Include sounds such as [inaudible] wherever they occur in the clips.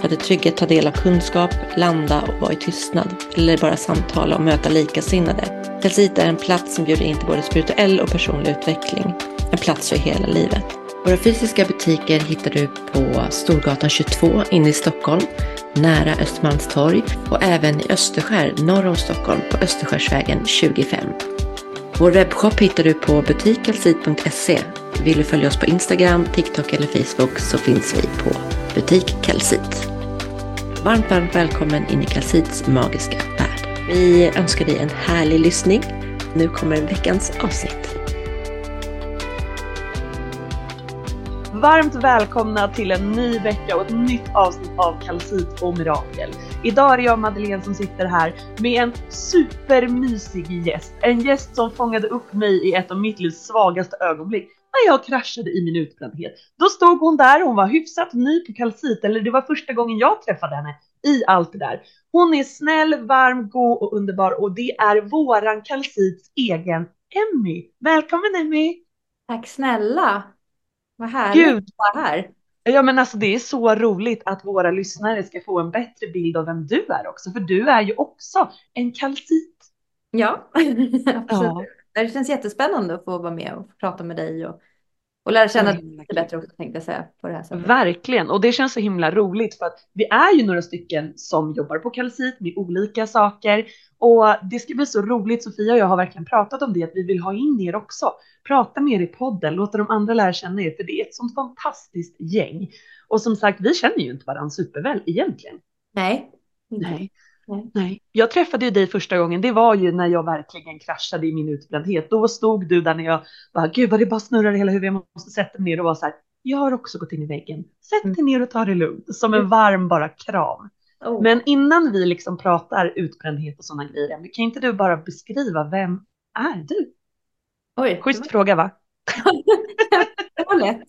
för att i trygghet ta del av kunskap, landa och vara i tystnad. Eller bara samtala och möta likasinnade. Kalsit är en plats som bjuder in till både spirituell och personlig utveckling. En plats för hela livet. Våra fysiska butiker hittar du på Storgatan 22 inne i Stockholm, nära Östermalmstorg och även i Österskär norr om Stockholm på Österskärsvägen 25. Vår webbshop hittar du på butikkalsit.se. Vill du följa oss på Instagram, TikTok eller Facebook så finns vi på butik Kalsit. Varmt, varmt välkommen in i Kalsits magiska värld. Vi önskar dig en härlig lyssning. Nu kommer veckans avsnitt. Varmt välkomna till en ny vecka och ett nytt avsnitt av Kalsit och Mirakel. Idag är det jag och Madeleine som sitter här med en supermysig gäst. En gäst som fångade upp mig i ett av mitt livs svagaste ögonblick när jag kraschade i min utbrändhet. Då stod hon där, hon var hyfsat ny på kalcit, eller det var första gången jag träffade henne i allt det där. Hon är snäll, varm, god och underbar och det är våran kalcits egen Emmy. Välkommen Emmy! Tack snälla! Vad härligt Gud. att vara här. Ja men alltså det är så roligt att våra lyssnare ska få en bättre bild av vem du är också, för du är ju också en kalcit. Ja, [laughs] absolut. Ja. Det känns jättespännande att få vara med och prata med dig och, och lära känna dig lite bättre också tänkte jag säga. På det här sättet. Verkligen, och det känns så himla roligt för att vi är ju några stycken som jobbar på Kalsit med olika saker och det ska bli så roligt. Sofia och jag har verkligen pratat om det, att vi vill ha in er också. Prata med er i podden, låta de andra lära känna er, för det är ett sånt fantastiskt gäng. Och som sagt, vi känner ju inte varandra superväl egentligen. Nej. Nej. Nej. Jag träffade ju dig första gången, det var ju när jag verkligen kraschade i min utbrändhet. Då stod du där när jag bara, gud vad det bara snurrar i hela huvudet, jag måste sätta mig ner och vara så här, jag har också gått in i väggen. Sätt dig ner och ta det lugnt, som en varm bara kram. Oh. Men innan vi liksom pratar utbrändhet och sådana grejer, kan inte du bara beskriva vem är du? Oj. Schysst fråga va? [laughs] det var lätt.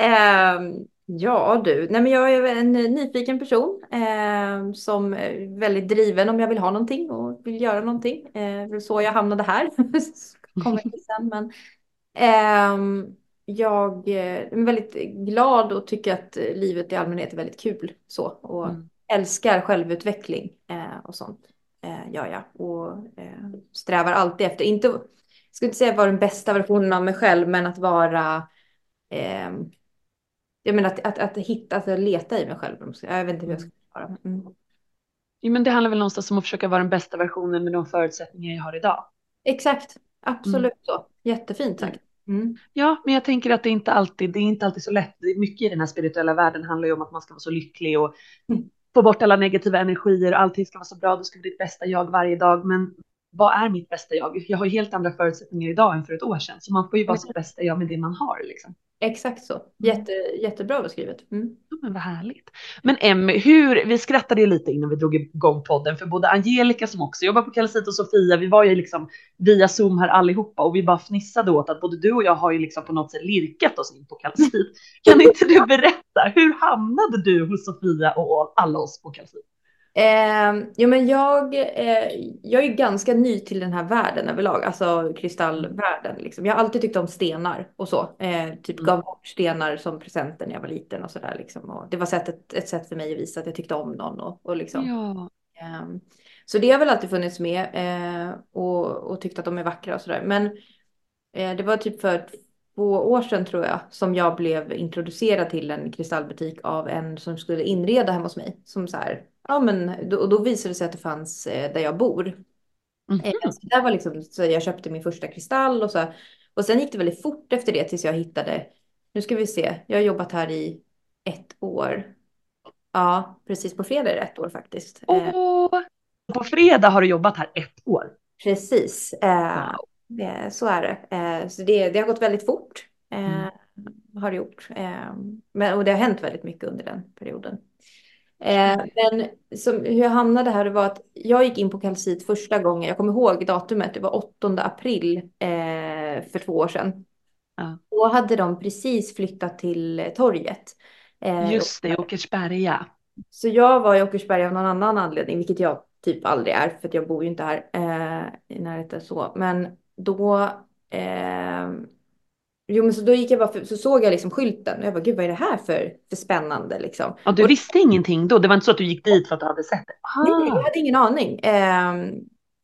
Um, Ja du, Nej, men jag är en nyfiken person eh, som är väldigt driven om jag vill ha någonting och vill göra någonting. Eh, så jag hamnade här. [laughs] Kommer till sen, men, eh, jag är väldigt glad och tycker att livet i allmänhet är väldigt kul så och mm. älskar självutveckling eh, och sånt. Eh, gör jag och eh, strävar alltid efter, inte, jag skulle inte säga vara den bästa versionen av mig själv, men att vara eh, jag menar att, att, att hitta, att leta i mig själv. Jag vet inte hur jag ska förklara. Mm. Ja, men det handlar väl någonstans om att försöka vara den bästa versionen med de förutsättningar jag har idag. Exakt, absolut mm. så. Jättefint sagt. Mm. Ja, men jag tänker att det inte alltid, det är inte alltid så lätt. Mycket i den här spirituella världen handlar ju om att man ska vara så lycklig och mm. få bort alla negativa energier. Allting ska vara så bra, du ska bli ditt bästa jag varje dag. Men vad är mitt bästa jag? Jag har ju helt andra förutsättningar idag än för ett år sedan, så man får ju vara sitt bästa jag med det man har. Liksom. Exakt så. Mm. Jätte, jättebra beskrivet. Mm. Men vad härligt. Men Emmy, hur, vi skrattade ju lite innan vi drog igång podden för både Angelica som också jobbar på Kalsit och Sofia, vi var ju liksom via Zoom här allihopa och vi bara fnissade åt att både du och jag har ju liksom på något sätt lirkat oss in på Kalsit. Kan inte du berätta, hur hamnade du hos Sofia och alla oss på Kalsit? Eh, jo, men jag, eh, jag är ganska ny till den här världen överlag, alltså kristallvärlden. Liksom. Jag har alltid tyckt om stenar och så. Eh, typ mm. gav bort stenar som presenter när jag var liten och sådär. Liksom. det var sättet, ett sätt för mig att visa att jag tyckte om någon. Och, och liksom. ja. Ehm, så det har väl alltid funnits med eh, och, och tyckt att de är vackra och sådär. Men eh, det var typ för två år sedan tror jag som jag blev introducerad till en kristallbutik av en som skulle inreda hemma hos mig. Som så här, ja men då, då visade det sig att det fanns eh, där jag bor. Mm -hmm. så där var liksom, så jag köpte min första kristall och så. Och sen gick det väldigt fort efter det tills jag hittade, nu ska vi se, jag har jobbat här i ett år. Ja, precis på fredag är det ett år faktiskt. Oh, på fredag har du jobbat här ett år? Precis. Wow. Så är det. Eh, så det, det har gått väldigt fort. Eh, mm. Har det gjort. Eh, men, och det har hänt väldigt mycket under den perioden. Eh, men som, hur jag hamnade här var att jag gick in på kalcit första gången. Jag kommer ihåg datumet. Det var 8 april eh, för två år sedan. Ja. Då hade de precis flyttat till torget. Eh, Just det, Åkersberga. Så jag var i Åkersberga av någon annan anledning, vilket jag typ aldrig är, för att jag bor ju inte här eh, i närheten så. Men då, eh, jo men så då gick jag bara, för, så såg jag liksom skylten och jag bara, gud vad är det här för, för spännande liksom. Ja, du Och- visste ingenting då? Det var inte så att du gick dit för att du hade sett det? Nej, jag Ah. hade ingen aning. Eh,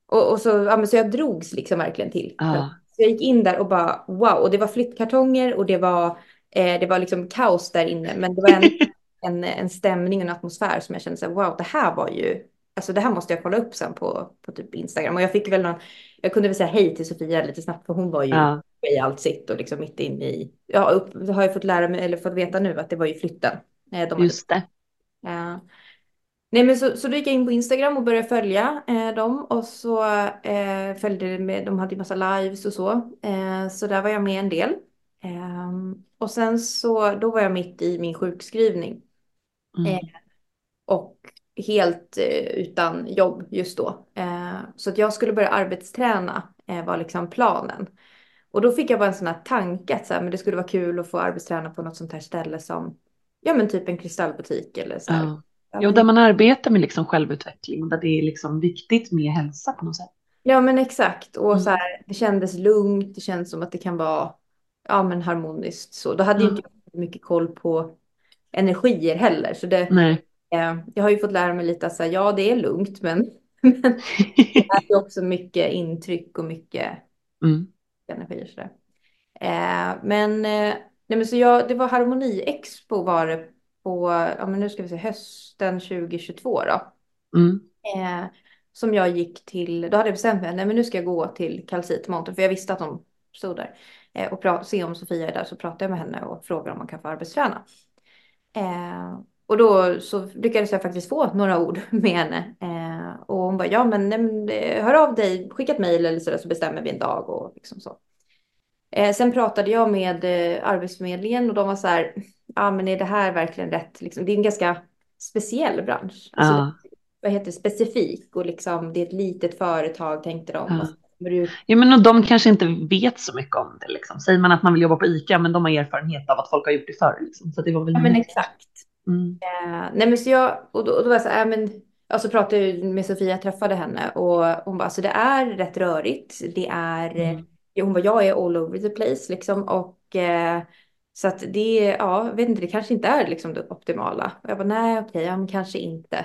och, och så, ja, men så jag drogs liksom verkligen till. Ah. Så jag gick in där och bara wow, och det var flyttkartonger och det var, eh, det var liksom kaos där inne. Men det var en, [laughs] en, en stämning och en atmosfär som jag kände så här, wow, det här var ju, alltså det här måste jag kolla upp sen på, på typ Instagram. Och jag fick väl någon, jag kunde väl säga hej till Sofia lite snabbt för hon var ju Ja. i allt sitt och liksom mitt inne i, ja, upp, har jag fått lära mig, eller fått veta nu att det var ju flytten. Eh, de hade Just det. Ja. Nej men så, så då gick jag in på Instagram och började följa eh, dem och så eh, följde med, de hade ju massa lives och så. Eh, så där var jag med en del. Ehm, och sen så, då var jag mitt i min sjukskrivning Mm. Eh, och helt eh, utan jobb just då. Eh, så att jag skulle börja arbetsträna eh, var liksom planen. Och då fick jag bara en sån här tanke att så här, men det skulle vara kul att få arbetsträna på något sånt här ställe som, ja men typ en kristallbutik eller så här. Ja. Jo, där man arbetar med liksom självutveckling, där det är liksom viktigt med hälsa på något sätt. Ja men exakt. Och Mm. så här, det kändes lugnt, det kändes som att det kan vara ja, men harmoniskt. Så då hade inte jag så mycket koll på energier heller. Så det, Nej. Eh, jag har ju fått lära mig lite att säga, ja det är lugnt men, [laughs] men det är också mycket intryck och mycket Mm. energier. Så där. Eh, men, eh, nej, men så jag, det var Harmoni Expo var det på, ja men nu ska vi se, hösten 2022 då. Mm. Eh, som jag gick till, då hade jag bestämt mig, nej men nu ska jag gå till kalcitmontern för jag visste att de stod där. Eh, och pra- se om Sofia är där så pratade jag med henne och frågade om man kan få arbetsträna. Eh, och då så lyckades jag faktiskt få några ord [laughs] med henne. Eh, och hon bara, ja men, nej, eh, hör av dig, skicka ett mejl eller sådär så bestämmer vi en dag och liksom så. Eh, sen pratade jag med eh, Arbetsförmedlingen och de var så här, ja men är det här verkligen rätt? Liksom, det är en ganska speciell bransch. Alltså, Ja. vad heter det, specifik och liksom det är ett litet företag tänkte de. Ja. Ja, men och de kanske inte vet så mycket om det. Liksom. Säger man att man vill jobba på ICA, men de har erfarenhet av att folk har gjort det förr. Liksom. Så det var väl Ja men exakt. Mm. Eh, nej men så jag, och då, och då var jag så här, äh, men, ja, så pratade jag med Sofia, jag träffade henne och hon bara, så det är rätt rörigt. Det är, eh, Mm. hon bara, jag är all over the place liksom och eh, så att det, ja, vet inte, det kanske inte är liksom det optimala. Och jag bara, nej okej, ja men kanske inte.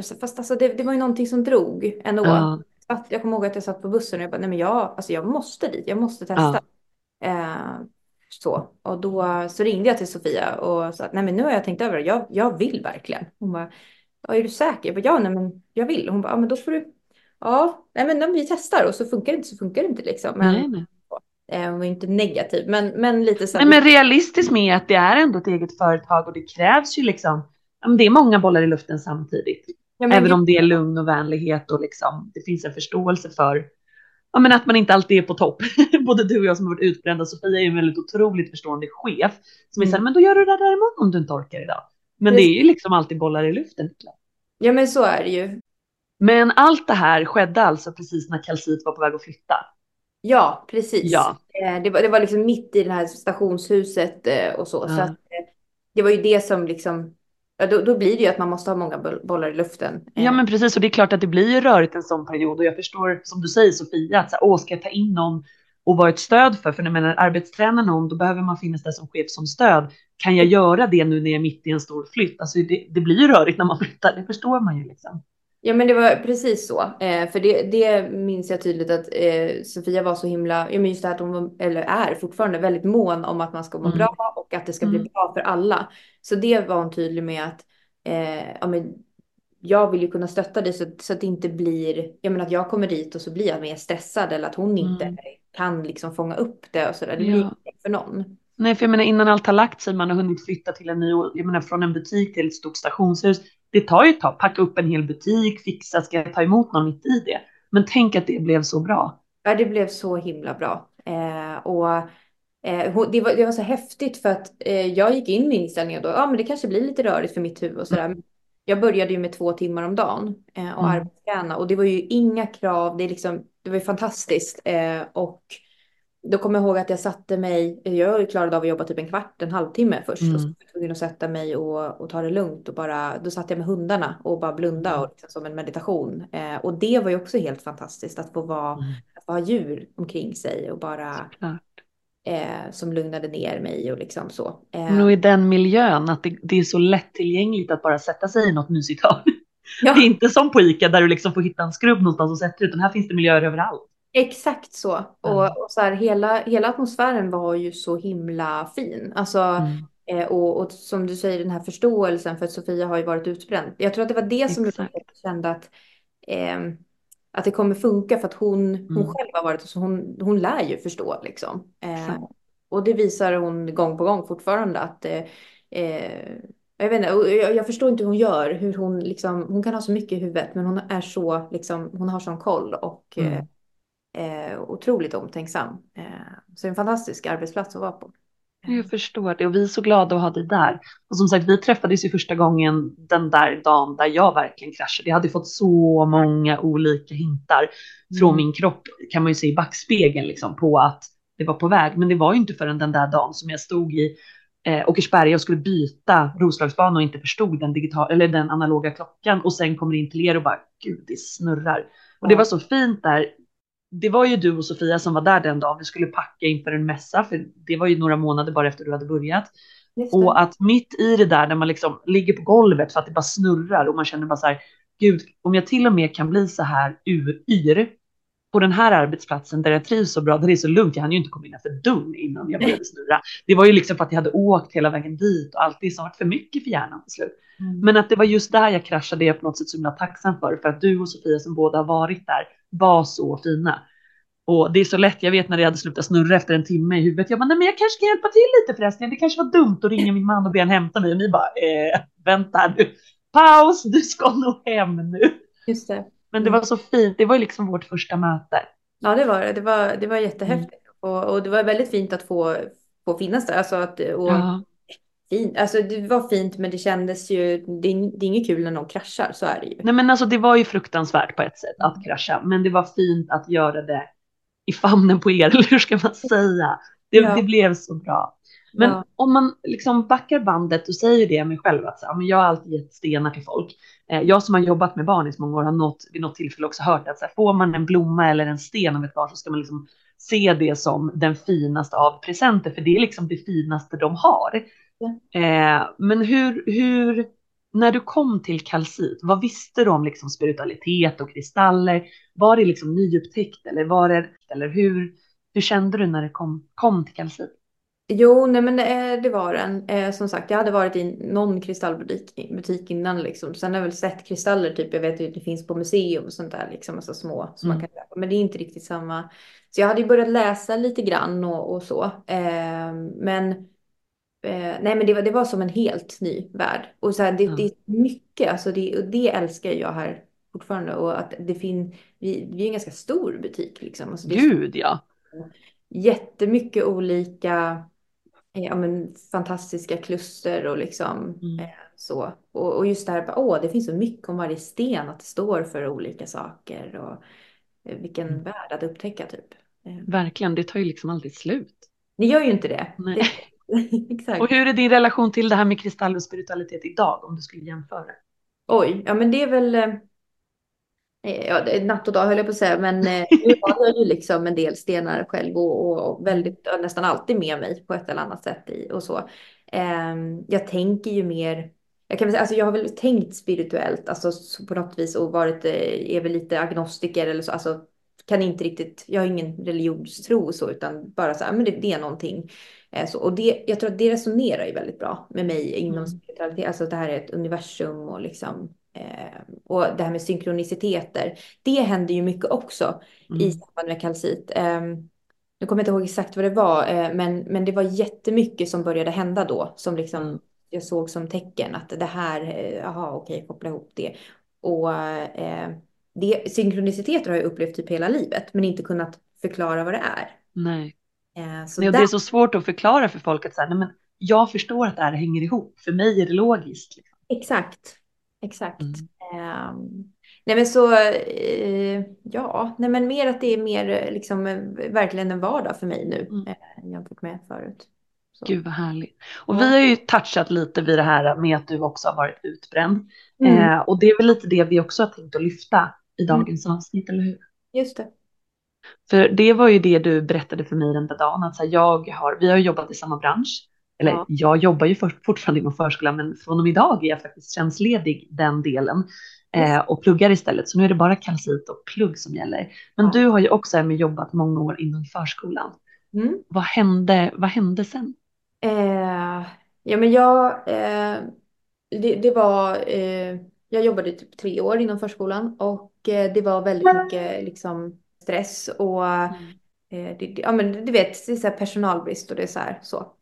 Så, Fast alltså det, det var ju någonting som drog ändå. Ja. Satt, jag kommer ihåg att jag satt på bussen och jag bara, nej men jag, alltså jag måste dit, jag måste testa. Eh, så, och då så ringde jag till Sofia och sa att nej men nu har jag tänkt över det, jag, jag vill verkligen. Hon bara, ja, är du säker? Jag bara, ja nej men jag vill. Hon bara, ja men då får du, ja, nej men vi testar och så funkar det inte så funkar det inte liksom. Men Nej, nej. eh, hon var inte negativ, men, men lite så nej, men realistiskt med att det är ändå ett eget företag och det krävs ju liksom, det är många bollar i luften samtidigt. ja, Även om det är lugn och vänlighet och liksom, det finns en förståelse för ja, men att man inte alltid är på topp. [laughs] Både du och jag som har varit utbrända, Sofia är ju en väldigt otroligt förstående chef som är Mm. såhär, men då gör du det där imorgon om du inte orkar idag. Men det är ju liksom alltid bollar i luften. ja men så är det ju. Men allt det här skedde alltså precis när kalcit var på väg att flytta. Ja, precis. Ja. Eh, det, var, det var liksom mitt i det här stationshuset eh, och så. Så Ja. att, eh, det var ju det som liksom, ja, då, då blir det ju att man måste ha många boll- bollar i luften. Eh, Ja men precis och det är klart att det blir ju rörigt en sån period och jag förstår som du säger Sofia att så här, åh ska jag ta in någon och vara ett stöd för, för när man arbetstränar någon då behöver man finnas där som chef som stöd. Kan jag göra det nu när jag är mitt i en stor flytt? Alltså det, det blir ju rörigt när man flyttar, det förstår man ju liksom. Ja men det var precis så. Eh, för det, det minns jag tydligt att eh, Sofia var så himla, jag minns det att hon var, eller är fortfarande väldigt mån om att man ska må Mm. bra och att det ska bli Mm. bra för alla. Så det var hon tydlig med att eh, ja, men, jag vill ju kunna stötta dig så, så att det inte blir, jag menar att jag kommer dit och så blir jag mer stressad eller att hon inte Mm. kan liksom fånga upp det och sådär. Det blir Ja. inte för någon. Nej, för jag menar innan allt har lagt sig, man har hunnit flytta till en ny, jag menar från en butik till ett stort stationshus. Det tar ju ett tag, packa upp en hel butik, fixa, ska jag ta emot någon mitt i det? Men tänk att det blev så bra. Ja, det blev så himla bra. Eh, och eh, det, var, det var så häftigt för att eh, jag gick in med inställningen då, ja men det kanske blir lite rörigt för mitt huvud och sådär. jag började ju med två timmar om dagen eh, och Mm. arbetsträna och det var ju inga krav. Det, är liksom, det var ju fantastiskt. Eh, och då kommer jag ihåg att jag satte mig, jag klarade av att jobba typ en kvart, en halvtimme först. Mm. Och så var jag tvungen att sätta mig och, och ta det lugnt och bara, då satt jag med hundarna och bara blunda Mm. och liksom, som en meditation. Eh, och det var ju också helt fantastiskt att få vara, Mm. att få ha djur omkring sig och bara eh, som lugnade ner mig och liksom så. Eh, och i den miljön, att det, det är så lättillgängligt att bara sätta sig i något mysigt hörn. ja. Det är inte som på ICA där du liksom får hitta en skrubb någonstans och sätta dig, utan här finns det miljöer överallt. Exakt så. Mm. Och, och så här, hela, hela atmosfären var ju så himla fin. Alltså, Mm. eh, och, och som du säger, den här förståelsen för att Sofia har ju varit utbränd. Jag tror att det var det som Exakt. jag kände att, ehm, att det kommer funka för att hon, hon Mm. själv har varit så hon, hon lär ju förstå liksom. Eh, och det visar hon gång på gång fortfarande att eh, eh, jag, vet inte, jag, jag förstår inte hur hon gör, hur hon liksom, hon kan ha så mycket i huvudet men hon är så liksom, hon har sån koll och Mm. Eh, otroligt omtänksam. Eh, så en fantastisk arbetsplats att vara på. Jag förstår det och vi är så glada att ha dig där. Och som sagt, vi träffades ju första gången den där dagen där jag verkligen kraschade. Jag hade fått så många olika hintar från Mm. min kropp, kan man ju se i backspegeln, liksom, på att det var på väg. Men det var ju inte förrän den där dagen som jag stod i eh, Åkersberga och skulle byta Roslagsbanan och inte förstod den, digital, eller den analoga klockan och sen kommer in till er och bara, gud, det snurrar. Och det var så fint där. Det var ju du och Sofia som var där den dagen. Vi skulle packa inför en mässa, för det var ju några månader bara efter du hade börjat. Och att mitt i det där, när man liksom ligger på golvet för att det bara snurrar och man känner bara så här, gud, om jag till och med kan bli så här yr på den här arbetsplatsen där jag trivs så bra, där det är så lugnt, jag hann ju inte komma innanför dörren innan jag började snurra. Det var ju liksom för att jag hade åkt hela vägen dit och allt det som varit för mycket för hjärnan till slut. Mm. Men att det var just där jag kraschade, är jag på något sätt så himla tacksam för, för att du och Sofia som båda har varit där var så fina. Och det är så lätt, jag vet när det hade slutat snurra efter en timme i huvudet, jag bara, nej men jag kanske kan hjälpa till lite förresten, det kanske var dumt att ringa min man och be honom hämta mig och ni bara, eh, vänta här nu, paus, du ska nog hem nu. Just det. Men det var så fint, det var ju liksom vårt första möte. Ja, det var det. Det var, det var jättehäftigt. Och, och det var väldigt fint att få, få finnas där. Alltså att, och Ja, fint, alltså det var fint, men det kändes ju... Det är, det är inget kul när någon kraschar, så är det ju. nej men alltså det var ju fruktansvärt på ett sätt att krascha, men det var fint att göra det i famnen på er, [laughs] eller hur ska man säga? Det, Ja. det blev så bra. Men Ja. om man liksom backar bandet och säger det mig själv att så, jag har alltid gett stenar till folk. Eh, jag som har jobbat med barn i så många år har något, vid något tillfälle också hört att så får man en blomma eller en sten av ett barn så ska man liksom se det som den finaste av presenter, för det är liksom det finaste de har. Eh, men hur, hur, när du kom till kalcit, vad visste du om liksom spiritualitet och kristaller? Var det liksom nyupptäckt eller var det, eller hur, hur kände du när det kom, kom till kalcit? Jo, nej men eh, det var den. Eh, som sagt, jag hade varit i någon kristallbutik butik innan liksom. Sen har jag väl sett kristaller, typ jag vet ju att det finns på museum och sånt där liksom, alltså små som man Mm. kan köpa. Men det är inte riktigt samma. Så jag hade ju börjat läsa lite grann och, och så. Eh, men eh, nej, men det var, det var som en helt ny värld. Och så här, det, Ja. det är mycket, alltså det, och det älskar jag här fortfarande. Och att det finns, vi, vi är en ganska stor butik liksom. Alltså det Gud ja. jättemycket olika eh, ja, men, fantastiska kluster och liksom Mm. eh, så. Och, och just det här, åh, det finns så mycket om varje sten, att det står för olika saker och eh, vilken Mm. värld att upptäcka typ. Eh, Verkligen, det tar ju liksom aldrig slut. Ni gör ju inte det. Nej. det [laughs] exakt. Och hur är din relation till det här med kristall och spiritualitet idag om du skulle jämföra? Oj, ja men det är väl eh, Ja, det är natt och dag höll jag på att säga, men eh, nu har jag ju liksom en del stenar själv och, och, och väldigt, ja, nästan alltid med mig på ett eller annat sätt i, och så. Ehm, jag tänker ju mer, jag kan väl säga, alltså jag har väl tänkt spirituellt, alltså så på något vis och varit, eh, är väl lite agnostiker eller så, alltså kan inte riktigt, jag har ingen religionstro och så, utan bara så här, men det, det är någonting. Eh, så, och det, jag tror att det resonerar ju väldigt bra med mig inom Mm. spiritualitet, alltså det här är ett universum och liksom Eh, och det här med synkroniciteter, det händer ju mycket också i Mm. samband med kalcit. Eh, nu kommer jag inte ihåg exakt vad det var, eh, men, men det var jättemycket som började hända då, som liksom Mm. jag såg som tecken att det här, eh, jaha okej, koppla ihop det. Och eh, det, synkroniciteter har jag upplevt typ hela livet, men inte kunnat förklara vad det är. Nej. Eh, så Nej, och där, det är så svårt att förklara för folk att så här, nej, men jag förstår att det här hänger ihop. För mig är det logiskt. Liksom. Exakt. exakt. Mm. Ehm, nej men så, eh, ja, nej men mer att det är mer eh, liksom verkligen en vardag för mig nu Mm. eh, jämfört med förut. Så. Gud vad härligt. Och Ja. vi har ju touchat lite vid det här med att du också har varit utbränd. Mm, Eh, och det är väl lite det vi också har tänkt att lyfta i dagens avsnitt, eller hur? just det. För det var ju det du berättade för mig den där dagen, att så här, jag har, vi har jobbat i samma bransch. Eller Ja. jag jobbar ju för, fortfarande inom förskolan, men från och med idag är jag faktiskt tjänstledig den delen eh, och pluggar istället. Så nu är det bara kalcit och plugg som gäller. Men Ja. du har ju också Emmy, jobbat många år inom förskolan. Mm. Vad hände, vad hände sen? Eh, ja, men jag, eh, det, det var, eh, jag jobbade typ tre år inom förskolan och det var väldigt mycket liksom stress och eh, det, ja, men du vet, det är så personalbrist och det är så här så.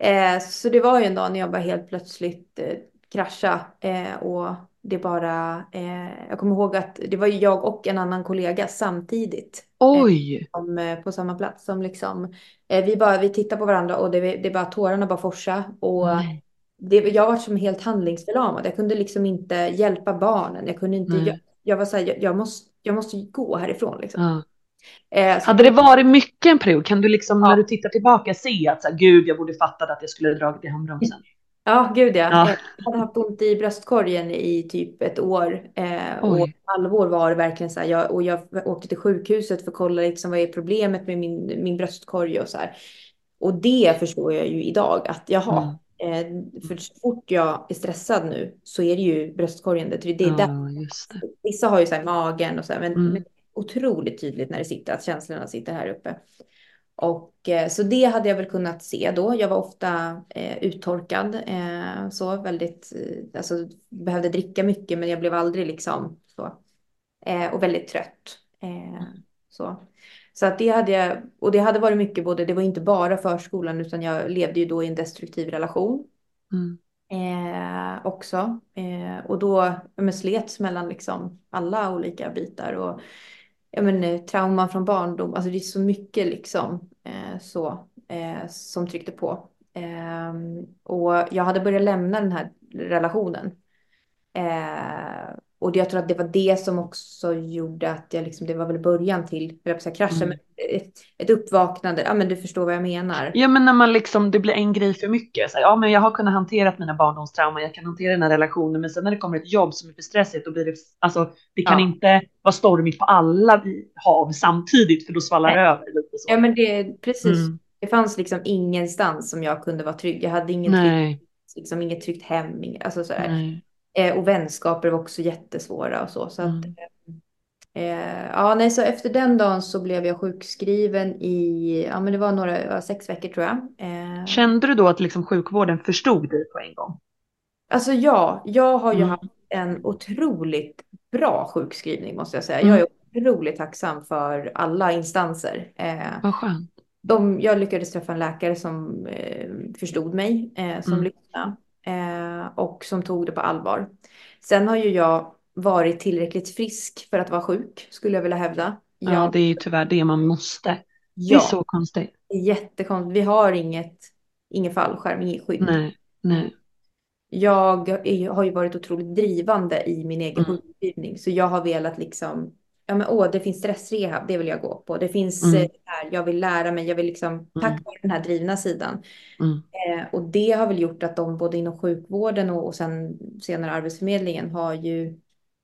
Eh, så det var ju en dag när jag bara helt plötsligt eh, krascha eh, och det bara, eh, jag kommer ihåg att det var jag och en annan kollega samtidigt Oj! som, eh, på samma plats som liksom, eh, vi bara, vi tittar på varandra och det, det bara tårarna bara forsa och Nej. det, jag var som helt handlingsförlamad. Jag kunde liksom inte hjälpa barnen. Jag kunde inte, Nej. Jag var så här, jag, jag måste, jag måste gå härifrån liksom. Ja. Eh, så, Hade det varit mycket en period, kan du liksom Ja. när du tittar tillbaka se att så här, gud, jag borde fattat att jag skulle ha dragit i handbromsen? ja, gud ja. Ja. Eh, Jag hade haft ont i bröstkorgen i typ ett år eh, och ett halvår var det verkligen så här. Jag, och jag åkte till sjukhuset för att kolla liksom, vad är problemet med min, min bröstkorg och så här. Och det förstår jag ju idag att jaha, eh, för så fort jag är stressad nu så är det ju bröstkorgen. Det, det är där Ja, just det. Vissa har ju så magen och så här, men, Mm. men otroligt tydligt när det sitter, att känslorna sitter här uppe. Och eh, så det hade jag väl kunnat se då. Jag var ofta eh, uttorkad, eh, så väldigt, eh, alltså behövde dricka mycket, men jag blev aldrig liksom så. Eh, och väldigt trött. Eh, så. Så att det hade jag, och det hade varit mycket både, det var inte bara förskolan, utan jag levde ju då i en destruktiv relation Mm. eh, också. Eh, och då men slets mellan liksom alla olika bitar. Och ja, men, eh, trauman från barndom, alltså det är så mycket liksom eh, så, eh, som tryckte på. Ehm, och jag hade börjat lämna den här relationen. Och jag tror att det var det som också gjorde att jag liksom, det var väl början till, höll på att säga krascha, Mm. ett, ett uppvaknande. Ja men du förstår vad jag menar. Ja, men när man liksom, det blir en grej för mycket. Så här, ja, men jag har kunnat hantera mina barndomstrauman, jag kan hantera den här relationen, men sen när det kommer ett jobb som är för stressigt, då blir det, alltså, det kan Ja. inte vara stormigt på alla hav samtidigt, för då svallar det över lite så. Ja men det, precis. Mm. Det fanns liksom ingenstans som jag kunde vara trygg. Jag hade ingen trygg, liksom inget tryggt hem. inget- Alltså sådär. Eh, och vänskaper var också jättesvåra och så. så att, Mm. eh, ja, nej, så efter den dagen så blev jag sjukskriven i, ja men det var några, sex veckor tror jag. Eh, Kände du då att liksom sjukvården förstod dig på en gång? alltså ja, jag har ju Mm. haft en otroligt bra sjukskrivning måste jag säga. Mm. Jag är otroligt tacksam för alla instanser. Eh, Vad skönt. de, jag lyckades träffa en läkare som eh, förstod mig, eh, som Mm. lyssnade eh, och som tog det på allvar. Sen har ju jag varit tillräckligt frisk för att vara sjuk, skulle jag vilja hävda. Ja, Jag, det är ju tyvärr det man måste. Det är ja, så konstigt. det är jättekonstigt. Vi har inget, ingen fallskärm, inget skydd. Nej, nej. Jag är, har ju varit otroligt drivande i min egen Mm. sjukskrivning, så jag har velat liksom, ja men åh, det finns stressrehab, det vill jag gå på. Det finns Mm. eh, det här, jag vill lära mig, jag vill liksom, tack Mm. vare den här drivna sidan. Mm. Eh, och det har väl gjort att de både inom sjukvården och, och sen senare Arbetsförmedlingen har ju,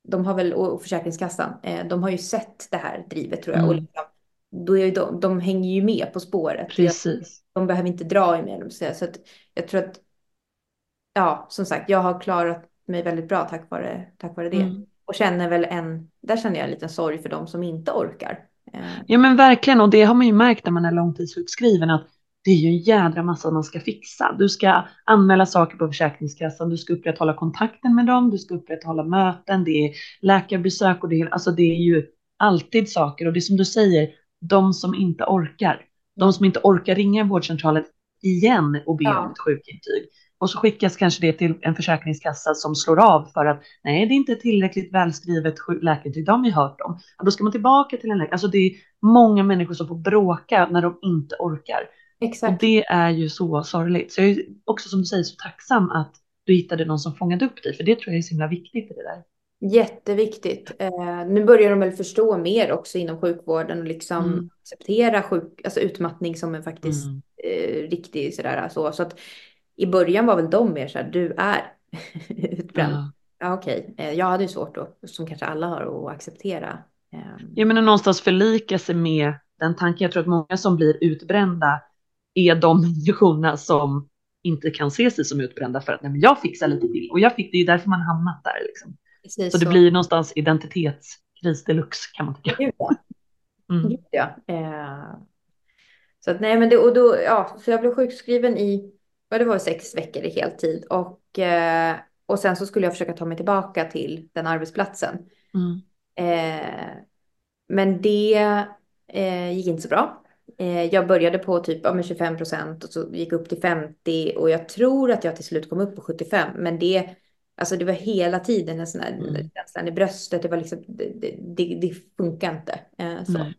de har väl, och Försäkringskassan, eh, de har ju sett det här drivet tror jag. Och Mm. liksom, då är ju de, de hänger ju med på spåret. Precis. de behöver inte dra i eller så, så att jag tror att, ja, som sagt, jag har klarat mig väldigt bra tack vare, tack vare det. Mm. Och känner väl en, där känner jag en liten sorg för de som inte orkar. Eh, Ja men verkligen och det har man ju märkt när man är långtidssjukskriven att det är ju en jädra massa man ska fixa. Du ska anmäla saker på Försäkringskassan, du ska upprätthålla kontakten med dem, du ska upprätthålla möten, det är läkarbesök och det är, alltså det är ju alltid saker och det är som du säger, de som inte orkar, de som inte orkar ringa vårdcentralen igen och be Ja. om ett sjukintyg. Och så skickas kanske det till en försäkringskassa som slår av för att nej, det är inte tillräckligt välskrivet läkarintyg, det har vi hört om. Och då ska man tillbaka till en läkare. Alltså det är många människor som får bråka när de inte orkar. Och exakt. det är ju så sorgligt. Så jag är också som du säger så tacksam att du hittade någon som fångade upp dig. För det tror jag är så himla viktigt i det där. Jätteviktigt. Eh, nu börjar de väl förstå mer också inom sjukvården och liksom Mm. acceptera sjuk, alltså utmattning som en faktiskt Mm. eh, riktig sådär. Så, så att i början var väl de mer så här, du är [laughs] utbränd. Ja. Ja, okej. Eh, jag hade ju svårt då, som kanske alla har, att acceptera. Eh, Jag menar någonstans förlika sig med den tanken. Jag tror att många som blir utbrända är de [laughs] människorna som inte kan se sig som utbrända för att nej, men jag fixar lite till och jag fick det är ju därför man hamnat där liksom. precis Så det blir någonstans identitetskris deluxe kan man tycka. Gud, ja. [laughs] Mm. Gud, ja. Eh, så att nej, men det, och då, ja, så jag blev sjukskriven i, det var, sex veckor i heltid och, eh, och sen så skulle jag försöka ta mig tillbaka till den arbetsplatsen. Mm. Eh, men det eh, gick inte så bra. Eh, jag började på typ ja, med 25 procent och så gick upp till 50 och jag tror att jag till slut kom upp på 75. Men det, alltså det var hela tiden en sån här Mm. känslan i bröstet. Det var liksom, det, det, det, funkar inte. Så. Nej.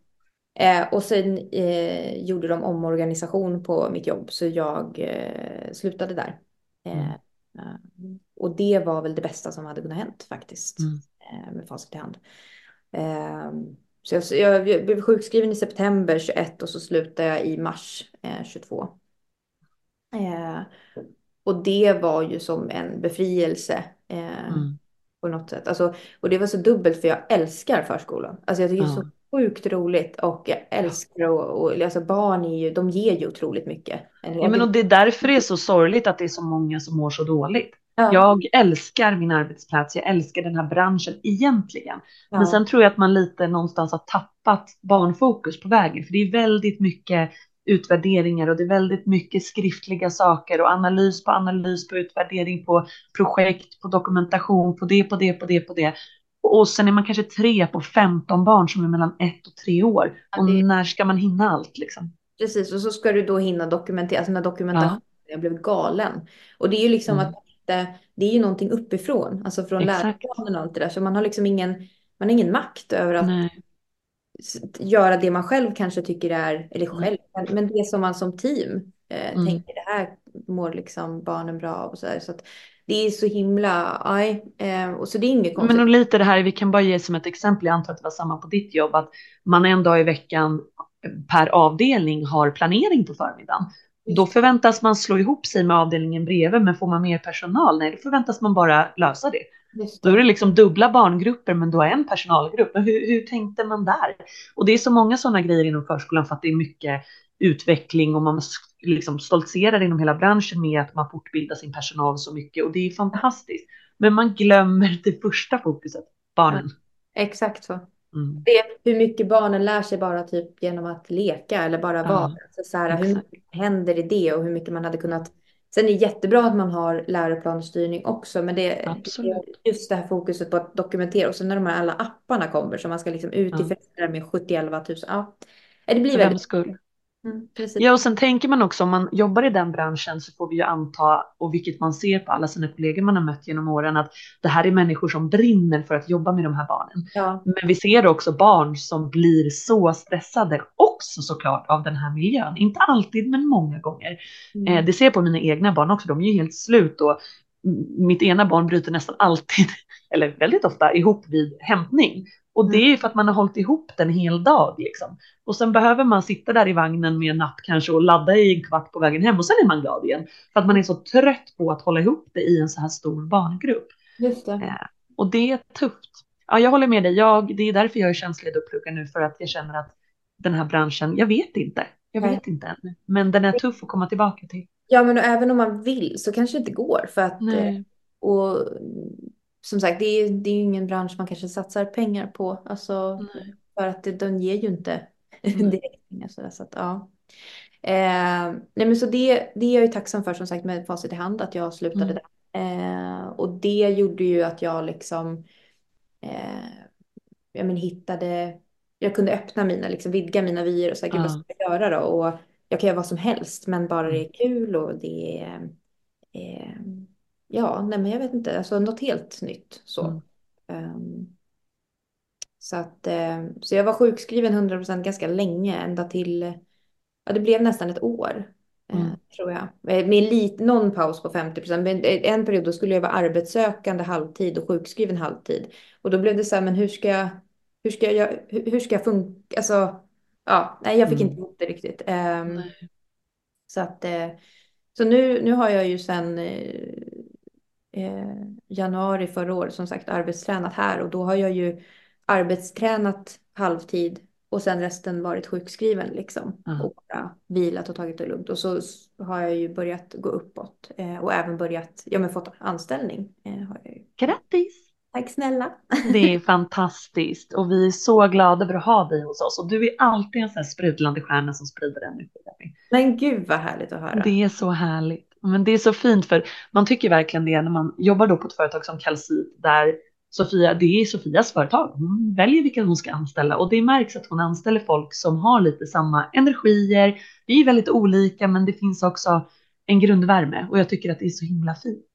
Eh, och sen eh, gjorde de omorganisation på mitt jobb så jag eh, slutade där. Eh, Mm. eh, och det var väl det bästa som hade kunnat hänt faktiskt Mm. eh, med facit i hand. Eh, så jag, jag, jag blev sjukskriven i september 21 och så slutade jag i mars eh, 22. Eh, och det var ju som en befrielse eh, Mm. på något sätt. Alltså, och det var så dubbelt för jag älskar förskolan. Alltså jag tycker Ja. så sjukt roligt och jag älskar och, och alltså barn är ju, de ger ju otroligt mycket. Ja, men och det är därför det är så sorgligt att det är så många som mår så dåligt. Ja, Jag älskar min arbetsplats, jag älskar den här branschen egentligen. ja. Men sen tror jag att man lite någonstans har tappat barnfokus på vägen. För det är väldigt mycket utvärderingar och det är väldigt mycket skriftliga saker och analys på analys på utvärdering på projekt, på dokumentation, på det, på det, på det, på det. Och sen är man kanske tre på 15 barn som är mellan ett och tre år. Ja, Och det- när ska man hinna allt liksom? Precis, och så ska du då hinna dokumentera, alltså med dokumentation, jag blev galen. Och det är ju liksom Mm. att det, det är ju någonting uppifrån, alltså från läroplanen och allt det där, så man har liksom ingen, man har ingen makt över att Nej. göra det man själv kanske tycker är, eller Mm. själv, men- men det som man som team eh, Mm. tänker, det här mår liksom barnen bra av och så där. Så att det är så himla, aj, eh, och så det är inget konstigt. Men och lite det här, vi kan bara ge som ett exempel, jag antar att det var samma på ditt jobb, att man en dag i veckan per avdelning har planering på förmiddagen. Då förväntas man slå ihop sig med avdelningen bredvid, men får man mer personal? Nej, då förväntas man bara lösa det. Just Då är det liksom dubbla barngrupper, men då är en personalgrupp. Men hur, hur tänkte man där? Och det är så många sådana grejer inom förskolan för att det är mycket utveckling och man liksom stoltserar inom hela branschen med att man fortbildar sin personal så mycket och det är fantastiskt. Men man glömmer det första fokuset, barnen. Exakt så. Mm. Det, hur mycket barnen lär sig bara typ genom att leka eller bara Ja, vara. Alltså så här, hur mycket händer i det och hur mycket man hade kunnat. Sen är det jättebra att man har läroplansstyrning också, men det är just det här fokuset på att dokumentera och sen när de här alla apparna kommer så man ska liksom ut Ja. i föräldrar med 71 000. Ja, det blir För väldigt. skull? Mm. Ja, och sen tänker man också om man jobbar i den branschen så får vi ju anta, och vilket man ser på alla sina kollegor man har mött genom åren, att det här är människor som brinner för att jobba med de här barnen. Ja, Men vi ser också barn som blir så stressade, också såklart av den här miljön. Inte alltid, men många gånger. mm. Eh, det ser jag på mina egna barn också, de är ju helt slut och mitt ena barn bryter nästan alltid, [laughs] eller väldigt ofta, ihop vid hämtning. Och det är ju för att man har hållit ihop den hel dag liksom. Och sen behöver man sitta där i vagnen med en napp kanske och ladda i en kvart på vägen hem och sen är man glad igen. För att man är så trött på att hålla ihop det i en så här stor barngrupp. just det. Eh, Och det är tufft. Ja, jag håller med dig. Jag, det är därför jag är känslig uppluckad nu för att jag känner att den här branschen, jag vet inte. Jag Nej. vet inte än. Men den är tuff att komma tillbaka till. Ja, men och även om man vill så kanske det inte går för att eh, Nej. och som sagt, det är, det är ju ingen bransch man kanske satsar pengar på. Alltså, Nej. för att det, den ger ju inte [laughs] Mm. direkt pengar. Så, där, så att, ja. Eh, nej, men så det, det är jag ju tacksam för som sagt med facit i hand att jag slutade Mm. där. Eh, och det gjorde ju att jag liksom eh, jag men, hittade, jag kunde öppna mina, liksom vidga mina vyer och säga, gud vad Ja. ska jag göra då? Och jag kan göra vad som helst, men bara det Mm. är kul och det är, eh, ja, nej men jag vet inte, alltså något helt nytt så. Mm. Ehm, så att, eh, så jag var sjukskriven 100% ganska länge, ända till, ja det blev nästan ett år. eh, Mm. tror jag. Eh, Med lite, någon paus på 50 procent. Eh, en period då skulle jag vara arbetssökande halvtid och sjukskriven halvtid. Och då blev det så här, men hur ska jag, hur ska jag, hur, ska jag funka? Alltså, ja, nej, jag fick Mm. inte ihop det riktigt. Ehm, Nej. så att, så nu, nu har jag ju sedan eh, januari förra året som sagt arbetstränat här och då har jag ju arbetstränat halvtid och sen resten varit sjukskriven liksom Ja. och bara vilat och tagit det lugnt och så har jag ju börjat gå uppåt eh, och även börjat, ja men fått anställning. Eh, har jag ju. Grattis! Tack snälla! [laughs] Det är fantastiskt och vi är så glada över att ha dig hos oss och du är alltid en sån här sprudlande stjärna som sprider energi. Men gud vad härligt att höra. Det är så härligt. Men det är så fint för man tycker verkligen det när man jobbar då på ett företag som Calcit där Sofia, det är Sofias företag. Hon väljer vilka hon ska anställa och det märks att hon anställer folk som har lite samma energier. Vi är väldigt olika men det finns också en grundvärme och jag tycker att det är så himla fint.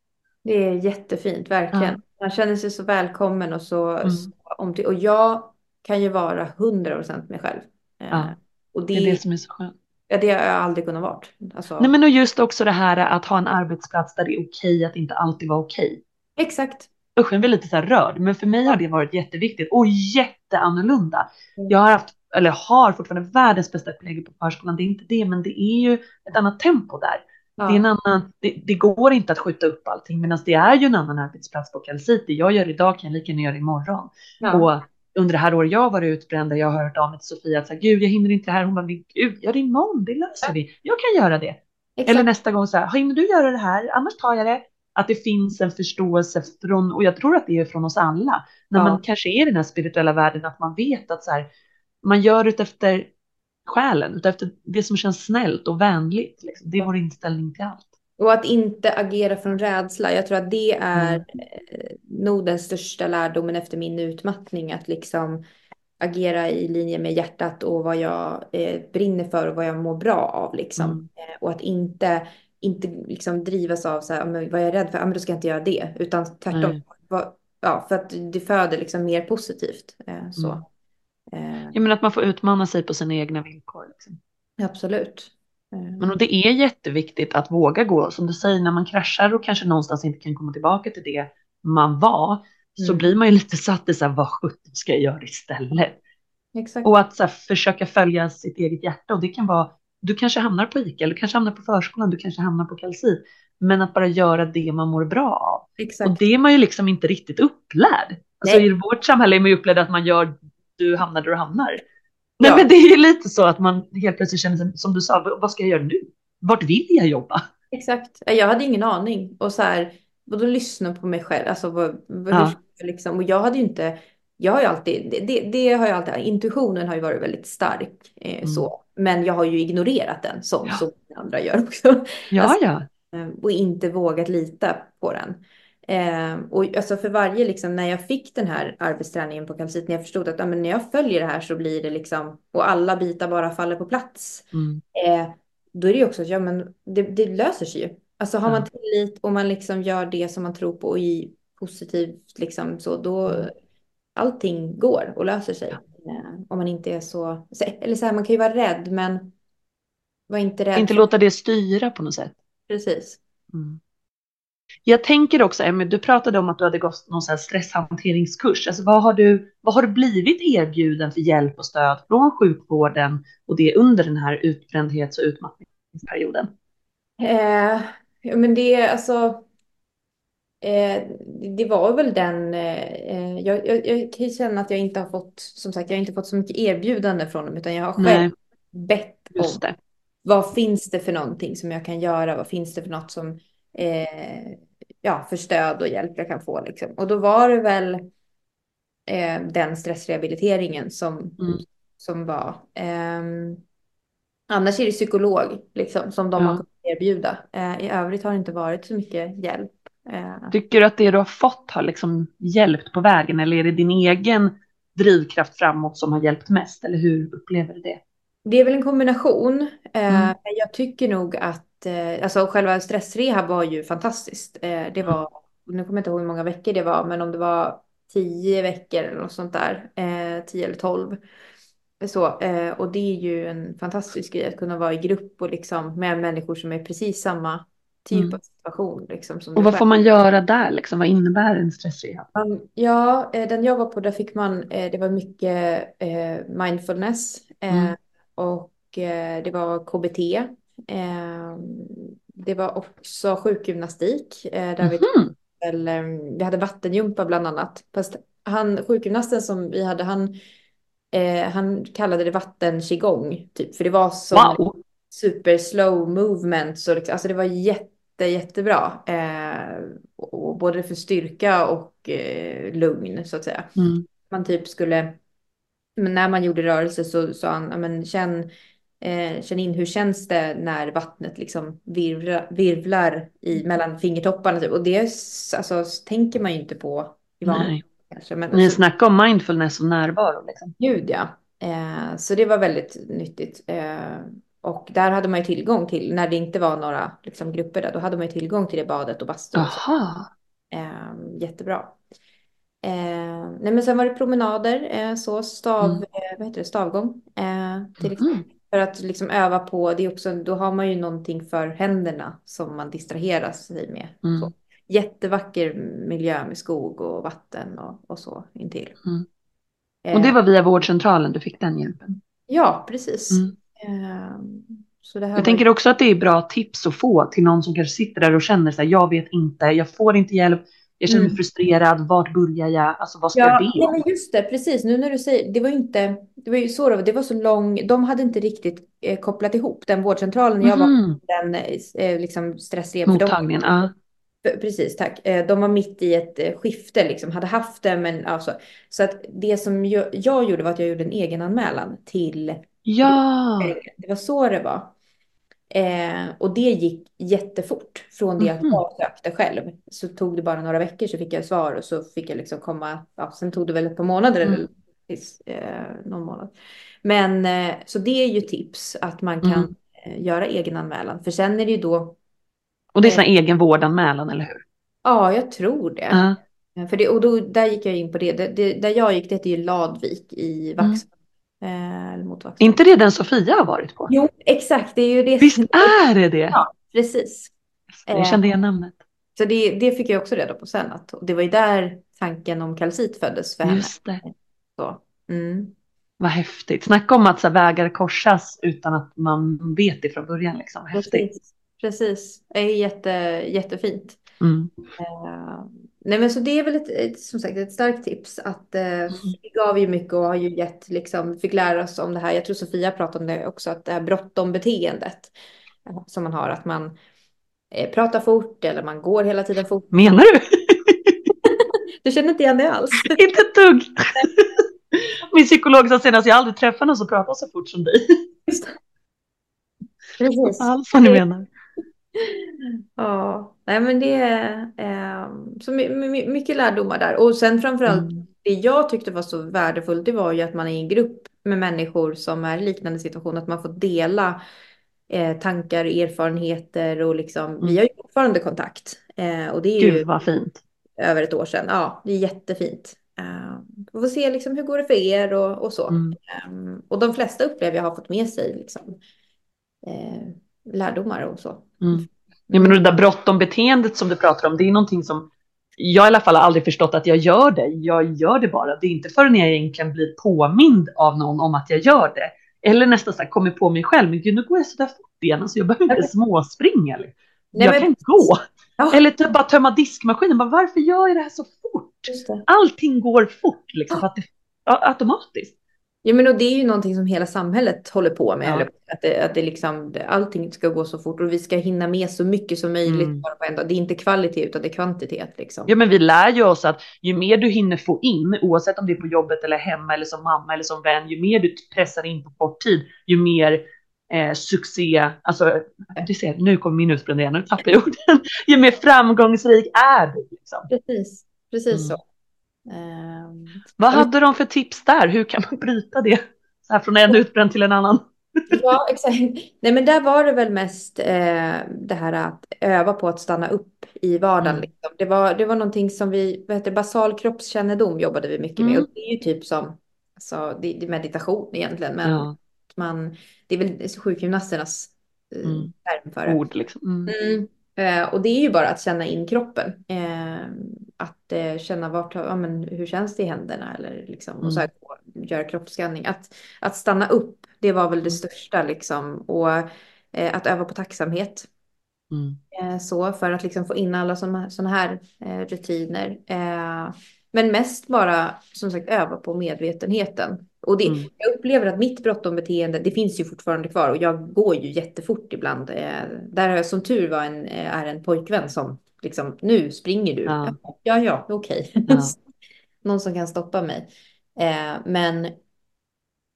Det är jättefint, verkligen. Man känner sig så välkommen och så, Mm. så omty- Och jag kan ju vara 100% mig själv. Eh, Ja, och Det det, är det som är så skönt. Ja, det har jag aldrig kunnat vara. Alltså, Nej men och just också det här att ha en arbetsplats där det är okej att inte alltid vara okej. Exakt. Usch, jag blir lite så här rörd, men för mig har det varit jätteviktigt och jätteannorlunda. Mm. Jag har haft, eller har fortfarande världens bästa kollegor på förskolan, det är inte det, men det är ju ett annat tempo där. Ja. Det, är en annan, det, det går inte att skjuta upp allting, medan det är ju en annan arbetsplats på Calcity. Jag gör idag kan jag lika gärna göra imorgon. Ja. Och under det här året jag varit utbränd, där jag har hört av mig till Sofia att så här, gud, jag hinner inte det här. Hon bara, men gud, gör det imorgon, det löser vi. Jag kan göra det. Exakt. Eller nästa gång så här, hinner du göra det här? Annars tar jag det. Att det finns en förståelse från, och jag tror att det är från oss alla, när Ja. man kanske är i den här spirituella världen, att man vet att så här, man gör det efter själen, efter det som känns snällt och vänligt. Liksom. Det är vår inställning till allt. Och att inte agera från rädsla. Jag tror att det är Mm. eh, nog den största lärdomen efter min utmattning. Att liksom agera i linje med hjärtat och vad jag eh, brinner för och vad jag mår bra av. Liksom. Mm. Eh, och att inte, inte liksom drivas av så här, "Ja, men vad jag är rädd för, ja, men då ska jag inte göra det. Utan tvärtom. Vad- Ja, för att det föder liksom mer positivt. Eh, så. Mm. Eh, Jag menar att man får utmana sig på sina egna villkor. Liksom. absolut. Men och det är jätteviktigt att våga gå, som du säger, när man kraschar och kanske någonstans inte kan komma tillbaka till det man var, så Mm. blir man ju lite satt i så här, vad sjutton ska jag göra istället? Exakt. Och att så här, försöka följa sitt eget hjärta och det kan vara, du kanske hamnar på ICA, eller du kanske hamnar på förskolan, du kanske hamnar på Calcit, men att bara göra det man mår bra av. Exakt. Och det är man ju liksom inte riktigt upplärd. Alltså i vårt samhälle är man ju upplärd att man gör, du hamnar där du hamnar. Nej Ja. men det är ju lite så att man helt plötsligt känner sig, som du sa, "Vad- ska jag göra nu? Vart vill jag jobba? Exakt. Jag hade ingen aning. Och så här, och då lyssna på mig själv. Alltså, vad, vad, Ja. liksom, och jag hade ju inte, jag har ju alltid, det, det, det har jag alltid, intuitionen har ju varit väldigt stark. Eh, Mm. så. Men jag har ju ignorerat den som Ja. så många andra gör också. Ja, Alltså, ja. Eh, och inte vågat lita på den. Eh, och alltså för varje, liksom, när jag fick den här arbetsträningen på Calcit, när jag förstod att ja, men när jag följer det här så blir det liksom, och alla bitar bara faller på plats. Mm. Eh, då är det ju också, ja men det, det löser sig ju. Alltså har man Ja. tillit och man liksom gör det som man tror på och i positivt liksom så, då Mm. allting går och löser sig. Eh, om man inte är så- eller så här, man kan ju vara rädd men var inte rädd. Inte låta det styra på något sätt. Precis. Mm. Jag tänker också, Emmy, du pratade om att du hade gått någon sån här stresshanteringskurs. Alltså, vad, har du, vad har du blivit erbjuden för hjälp och stöd från sjukvården och det under den här utbrändhets och utmattningsperioden? Eh, men det alltså. Eh, det var väl den. Eh, jag, jag, jag kan ju känna att jag inte har fått. Som sagt, jag har inte fått så mycket erbjudande från dem, utan jag har själv Nej. bett om vad finns det för någonting som jag kan göra? Vad finns det för något som. Eh, ja, för stöd och hjälp jag kan få liksom. Och då var det väl. Eh, den stressrehabiliteringen som. Mm. Som var. ehm, Annars är det psykolog liksom, som de Ja. har kunnat erbjuda. Eh, I övrigt har det inte varit så mycket hjälp. Eh, Tycker du att det du har fått har liksom hjälpt på vägen eller är det din egen drivkraft framåt som har hjälpt mest? Eller hur upplever du det? Det är väl en kombination. Eh, Mm. Jag tycker nog att eh, alltså själva stressrehab var ju fantastiskt. Eh, det var, nu kommer jag inte ihåg hur många veckor det var, men om det var tio veckor eller något sånt där, tio eller tolv. Så, och det är ju en fantastisk grej att kunna vara i grupp och liksom med människor som är precis samma typ Mm. av situation. Liksom, som Och vad får man göra där liksom? Vad innebär en stressrehab? Um, Ja, den jag var på, där fick man, det var mycket mindfulness Mm. Och eh, det var KBT. Eh, det var också sjukgymnastik eh, där vi, Mhm. väl, eh, vi hade vattenjumpa bland annat. Fast han, sjukgymnasten som vi hade, han, eh, han kallade det vatten qigong, typ, för det var som Wow! super slow movement. Så liksom, alltså det var jätte, jättebra. Eh, och, och både för styrka och eh, lugn så att säga. Mm. Man typ skulle, men när man gjorde rörelse så sa han, men känn, eh, känn in hur känns det när vattnet liksom virvlar, virvlar i, mellan fingertopparna. Typ. Och det alltså, tänker man ju inte på i vanliga Nej. kanske. Men Ni så- snackar om mindfulness och närvaro. Liksom. Gud ja. Eh, så det var väldigt nyttigt. Eh, och där hade man ju tillgång till, när det inte var några liksom, grupper där, då hade man ju tillgång till det badet och bastun. Jaha. Eh, jättebra. Eh, nej men sen var det promenader, eh, så stav, Mm. eh, vad heter det, stavgång eh, till exempel. Mhm. För att liksom öva på, det är också, då har man ju någonting för händerna som man distraherar sig med. Mm. Så. Jättevacker miljö med skog och vatten och, och så intill. Mm. Eh, Och det var via vårdcentralen du fick den hjälpen? Ja, precis. Mm. Ehm, Jag tänker också att det är bra tips att få till någon som kanske sitter där och känner så här, jag vet inte, jag får inte hjälp, jag känner mig Mm. frustrerad, vart börjar jag, alltså vad ska Ja, jag be nej, om? men just det, precis. Nu när du säger, det var inte, det var ju så var, det var så lång, de hade inte riktigt eh, kopplat ihop den vårdcentralen jag var Mhm. på, den eh, liksom stressrehab. för de- Mottagningen, ja. Precis, tack. Eh, De var mitt i ett eh, skifte, liksom, hade haft det, men alltså. Så att det som jag, jag gjorde var att jag gjorde en egen anmälan till Ja, Det var så det var. Eh, och det gick jättefort. Från det att Mhm. jag sökte själv så tog det bara några veckor så fick jag svar och så fick jag liksom komma. Ja, sen tog det väl ett par månader Mm. eller eh, någon månad. Men eh, så det är ju tips att man kan Mm. eh, göra egen anmälan. För sen är det ju då. och det är sån här egen vårdanmälan, eller hur? Ja, jag tror det. Eh, För det, och då, där gick jag in på det. det, det där jag gick, det heter ju Ladvik i Mm. Eh, eller mot Vaxholm. inte det den Sofia har varit på? Jo, exakt. Det är ju det. Visst är det det? Ja, precis. Jag kände igen namnet. Så det, det fick jag också reda på sen. Att det var ju där tanken om kalcit föddes för henne. Just det. Så. Mm. Vad häftigt. Snacka om att så vägar korsas utan att man vet det från början. Liksom. Häftigt. Precis. Precis. Det är jätte, jättefint. Mm. Nej men så det är väl ett, ett, som sagt ett starkt tips. Att eh, Mm. vi gav ju mycket och har ju gett, liksom, fick lära oss om det här. Jag tror Sofia pratade om det också. Att det här bråttom beteendet eh, som man har. Att man eh, pratar fort eller man går hela tiden fort. Menar du? [laughs] Du känner inte igen det alls? [laughs] inte ett dugg. [laughs] Min psykolog sa senast, jag har aldrig träffat någon som pratar så fort som dig. Precis. Alls vad ni menar. Ja, nej men det är eh, så my, my, mycket lärdomar där. Och sen framförallt Mm. det jag tyckte var så värdefullt, det var ju att man är i en grupp med människor som är i liknande situation, att man får dela eh, tankar, erfarenheter och liksom, vi Mm. har ju fortfarande kontakt. Eh, och det är ju Gud vad fint. över ett år sedan. Ja, det är jättefint. Eh, vi får se liksom hur går det för er och, och så. Mm. Eh, och de flesta upplever jag har fått med sig liksom, eh, lärdomar och så. Ja, men det där bråttom beteendet som du pratar om, det är någonting som jag i alla fall har aldrig förstått att jag gör det. Jag gör det bara. Det är inte förrän jag egentligen blir påmind av någon om att jag gör det. Eller nästan så här, kommer på mig själv, men gud nu går jag så där fort igen, alltså jag behöver inte småspringa. Nej, jag men- kan gå. Ja. Eller typ bara tömma diskmaskinen, bara, varför gör jag det här så fort? Allting går fort liksom, för att det, ja, automatiskt. Ja, men och det är ju någonting som hela samhället håller på med. Ja. Att det, att det liksom, allting ska gå så fort och vi ska hinna med så mycket som möjligt. Mm. Bara på en dag. Det är inte kvalitet utan det är kvantitet. Liksom. Ja men vi lär ju oss att ju mer du hinner få in, oavsett om det är på jobbet eller hemma eller som mamma eller som vän, ju mer du pressar in på kort tid, ju mer eh, succé, alltså du ser, nu kommer min utbrända igen, nu tappar jag orden, [laughs] ju mer framgångsrik är du. Liksom. Precis, precis Mm. så. Ehm, Vad hade de för tips där? Hur kan man bryta det? Så här från en utbränd till en annan. [laughs] ja, exakt. Nej, men där var det väl mest eh, det här att öva på att stanna upp i vardagen. Mm. Liksom. Det, var, det var någonting som vi, vad heter basal kroppskännedom jobbade vi mycket med. Mm. Och det är ju typ som alltså, det, det meditation egentligen, men Ja. man, det är väl sjukgymnasternas eh, Mm. term för det. Ord liksom. Mm. Mm. Eh, och det är ju bara att känna in kroppen. Eh, att eh, känna vart, ja, men, hur känns det i händerna eller liksom, och så här, göra kroppsskanning. Att, att stanna upp, det var väl det Mm. största liksom. Och att öva på tacksamhet. Mm. Så för att liksom få in alla sådana här rutiner. Men mest bara som sagt öva på medvetenheten. Och det, Mm. jag upplever att mitt bråttom-beteende, det finns ju fortfarande kvar och jag går ju jättefort ibland. Eh, där har jag som tur var en, eh, är en pojkvän som liksom, nu springer du. Ja. Ja, ja, okej. Ja. [laughs] Någon som kan stoppa mig. Eh, men,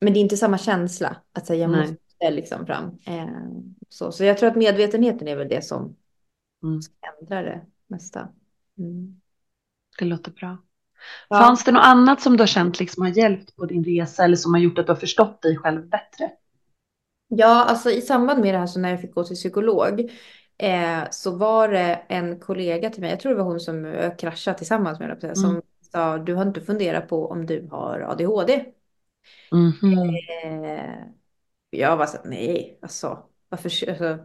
men det är inte samma känsla att säga jag Nej. måste liksom fram. Så, så jag tror att medvetenheten är väl det som Mm. ändrar det mesta. Mm. Det låter bra. Ja. Fanns det något annat som du har känt liksom har hjälpt på din resa eller som har gjort att du har förstått dig själv bättre? Ja, alltså i samband med det här så när jag fick gå till psykolog eh, så var det en kollega till mig, jag tror det var hon som jag kraschade tillsammans med, säga, som Mm. sa du har inte funderat på om du har ADHD. Mhm. Eh, jag var så nej, alltså varför, alltså,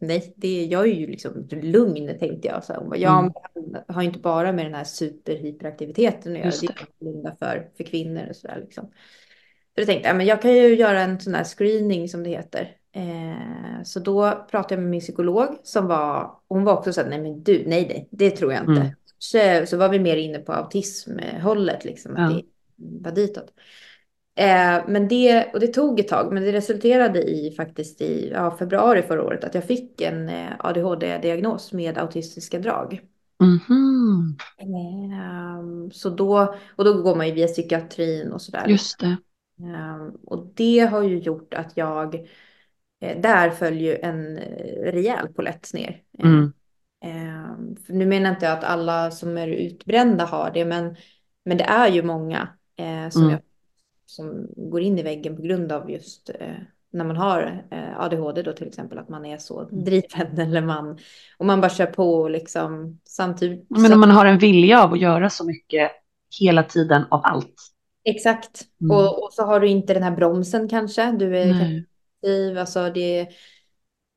nej, det, jag är ju liksom lugn tänkte jag. Så, hon ja, Mm. har inte bara med den här superhyperaktiviteten att göra, det det. är för, för kvinnor och sådär liksom. Så då tänkte jag, men jag kan ju göra en sån här screening som det heter. Eh, så då pratade jag med min psykolog som var, hon var också så här, nej men du, nej nej, det tror jag inte. Mm. Så, så var vi mer inne på autismhållet liksom, att Ja. det var ditåt. Eh, men det, och det tog ett tag, men det resulterade i faktiskt i ja, februari förra året att jag fick en eh, ADHD-diagnos med autistiska drag. Mhm. Ehm, så då, och då går man ju via psykiatrin och sådär. Just det. Ehm, och det har ju gjort att jag, eh, där följer ju en rejäl polett ner. Mm. Ehm, nu menar inte jag att alla som är utbrända har det, men, men det är ju många som, Mm. jag, som går in i väggen på grund av just eh, när man har eh, ADHD då till exempel, att man är så Mm. driven [laughs] eller man, och man bara kör på liksom samtidigt. Men om man har en vilja av att göra så mycket hela tiden av allt. Exakt. Mm. Och, och så har du inte den här bromsen kanske. Du är Nej. aktiv, alltså det är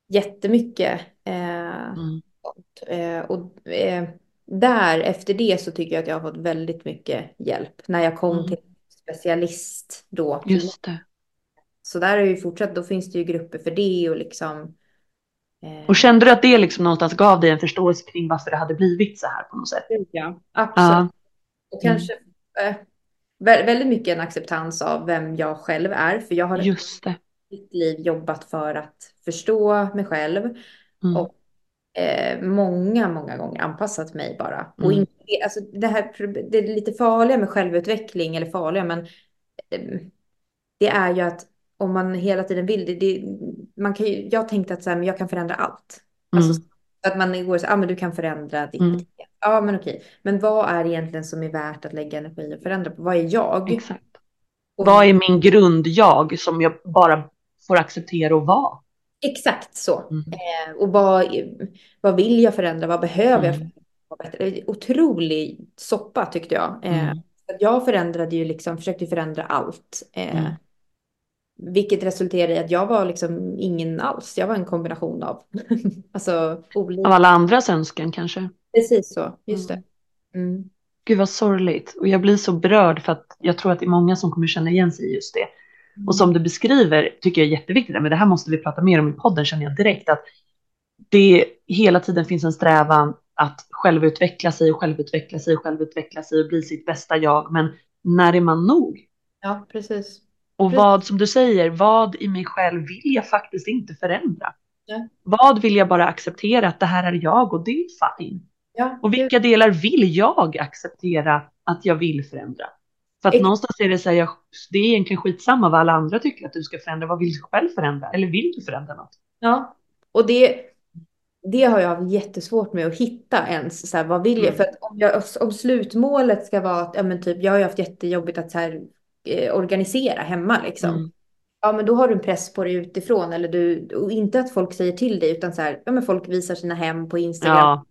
jättemycket. Eh, Mm. eh, och eh, där efter det så tycker jag att jag har fått väldigt mycket hjälp när jag kom Mm. till specialist då. Just det. Så där är ju fortsatt, då finns det ju grupper för det och liksom. eh, Och kände du att det liksom någonstans gav dig en förståelse kring varför det hade blivit så här på något sätt? ja, absolut. Ja. Och kanske eh, vä- väldigt mycket en acceptans av vem jag själv är, för jag har Just det. mitt liv jobbat för att förstå mig själv Mm. och eh, många, många gånger anpassat mig bara. Och Mm. inte, alltså, det, här, det är lite farliga med självutveckling, eller farliga, men eh, det är ju att om man hela tiden vill det, det man kan ju, jag tänkte att så här, men jag kan förändra allt. Mm. Alltså, att man går så, ah, men du kan förändra ditt Mm. beteende. Ja, men okej. Men vad är egentligen som är värt att lägga energi och förändra på? Vad är jag? Exakt. Och- Vad är min grund-jag som jag bara får acceptera och vara? Exakt så. Mm. Eh, och vad, vad vill jag förändra? Vad behöver jag Mm. för att vara bättre? Otrolig soppa tyckte jag. Eh, Mm. jag förändrade ju liksom, försökte förändra allt. Eh, Mm. Vilket resulterade i att jag var liksom ingen alls. Jag var en kombination av, [laughs] alltså olika. Av alla andras önskan kanske? Precis så, just Mm. det. Mm. Gud vad sorgligt. Och jag blir så berörd för att jag tror att det är många som kommer känna igen sig i just det. Och som du beskriver tycker jag är jätteviktigt, men det här måste vi prata mer om i podden känner jag direkt, att det hela tiden finns en strävan att självutveckla sig och självutveckla sig och självutveckla sig och bli sitt bästa jag. Men när är man nog? Ja, precis. Och Precis. vad som du säger, vad i mig själv vill jag faktiskt inte förändra? Ja. Vad vill jag bara acceptera att det här är jag och det är fine? Ja, Och vilka delar vill jag acceptera att jag vill förändra? För att någonstans är det så här, jag, det är egentligen skitsamma vad alla andra tycker att du ska förändra. Vad vill du själv förändra? Eller vill du förändra något? Ja, och det, det har jag haft jättesvårt med att hitta ens. Så här, vad vill jag? Mm. För att om, jag, om slutmålet ska vara att, ja men typ, jag har ju haft jättejobbigt att så här, eh, organisera hemma liksom. Mm. Ja, men då har du en press på dig utifrån. Eller du, och inte att folk säger till dig, utan så här, ja men folk visar sina hem på Instagram. Ja,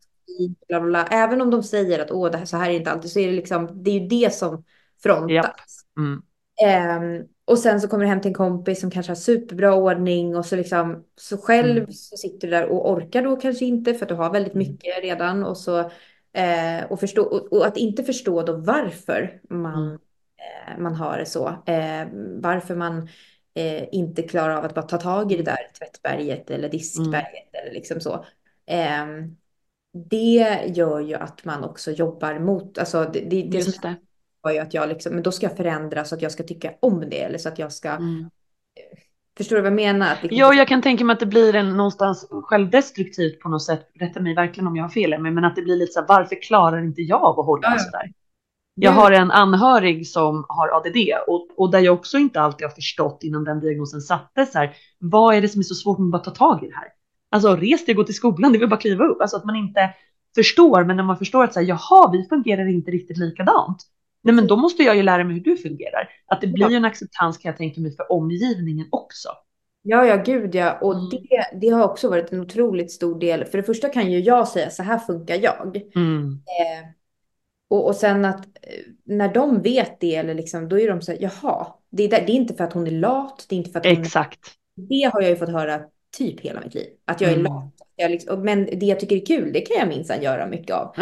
Bla, bla, bla. Även om de säger att Åh, det här, så här är inte alltid, så är det liksom, det är ju det som frontas. Mm. Ehm, och sen så kommer du hem till en kompis som kanske har superbra ordning och så liksom så själv Mm. så sitter du där och orkar då kanske inte för att du har väldigt Mm. mycket redan och så eh, och, förstå, och, och att inte förstå då varför man, Mm. eh, man har det så. Eh, varför man eh, inte klarar av att bara ta tag i det där tvättberget eller diskberget eller liksom så. Ehm, det gör ju att man också jobbar mot, alltså det, det, det som det. Var ju att jag liksom, men då ska jag förändra så att jag ska tycka om det eller så att jag ska, Mm. förstår du vad jag menar? Att liksom- Ja, jag kan tänka mig att det blir en någonstans självdestruktivt på något sätt. Rätta mig verkligen om jag har fel, men att det blir lite så här, varför klarar inte jag av att hålla Ja, ja. så där? Jag har en anhörig som har ADD och, och där jag också inte alltid har förstått innan den diagnosen sattes här, vad är det som är så svårt med att bara ta tag i det här? Alltså res dig gå till skolan, det vill bara kliva upp. Alltså att man inte förstår, men när man förstår att så här, jaha, vi fungerar inte riktigt likadant. Nej, men då måste jag ju lära mig hur du fungerar. Att det blir ju en acceptans kan jag tänka mig för omgivningen också. Ja, ja, gud ja. Och Mm. det, det har också varit en otroligt stor del. För det första kan ju jag säga så här funkar jag. Mm. Eh, och, och sen att eh, när de vet det, eller liksom, då är de så här, jaha, det är, där, det är inte för att hon är lat, det är inte för att hon Exakt. Det har jag ju fått höra typ hela mitt liv. Att jag är Mm. lat. Jag liksom, men det jag tycker är kul, det kan jag minsann göra mycket av.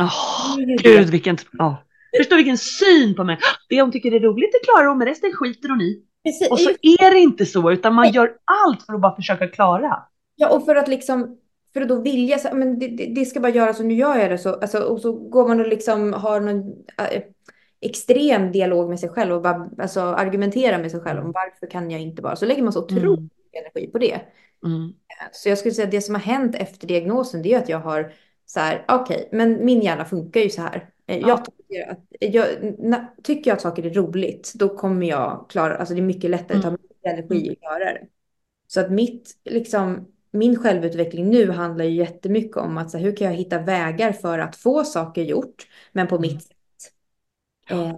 Ju gud vilken... Oh. Förstå vilken syn på mig. Det hon tycker är roligt det klarar hon, men resten skiter hon i. Precis. Och så är det inte så, utan man gör allt för att bara försöka klara. Ja, och för att liksom, för att då vilja, så, men det, det, det ska bara göras och nu gör jag det så, alltså, och så går man och liksom har någon äh, extrem dialog med sig själv och bara, alltså, argumenterar med sig själv om varför kan jag inte bara, så lägger man så otroligt Mm. energi på det. Mm. Så jag skulle säga att det som har hänt efter diagnosen, det är att jag har så här, okej, men min hjärna funkar ju så här. Eh, Ja. Jag, tycker att, jag tycker jag att saker är roligt, då kommer jag klara, alltså det är mycket lättare att ta Mm. mycket energi att göra det. Så att mitt, liksom, min självutveckling nu handlar ju jättemycket om att så här, hur kan jag hitta vägar för att få saker gjort, men på Mm. mitt sätt. Eh,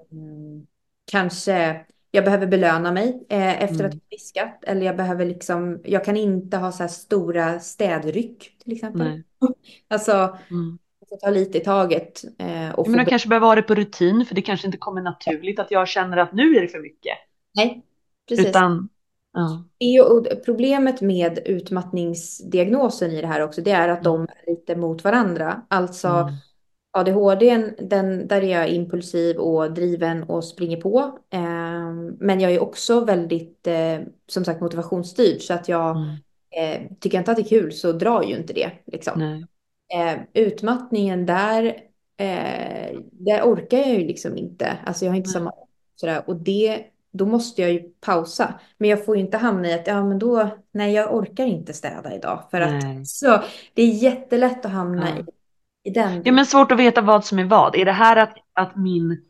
kanske jag behöver belöna mig eh, efter Mm. att ha diskat. Eller jag behöver liksom, jag kan inte ha så här stora städryck till exempel. Nej. [laughs] Alltså, Mm. Får ta lite i taget. Eh, och Men be- kanske behöver ha det på rutin, för det kanske inte kommer naturligt att jag känner att nu är det för mycket. Nej, precis. Utan, ja. Problemet med utmattningsdiagnosen i det här också, det är att de är lite mot varandra. Alltså Mm. ADHD, den, där är jag impulsiv och driven och springer på. Eh, men jag är också väldigt, eh, som sagt, motivationsstyrd. Så att jag Mm. eh, tycker jag inte att det är kul så drar ju inte det. Liksom. Eh, utmattningen där, eh, där orkar jag ju liksom inte. Alltså jag har inte samma sådär. Och det, då måste jag ju pausa. Men jag får ju inte hamna i att, ja men då, nej jag orkar inte städa idag. För att Nej. så, det är jättelätt att hamna Ja. i. Ja, men svårt att veta vad som är vad. Är det här att, att min,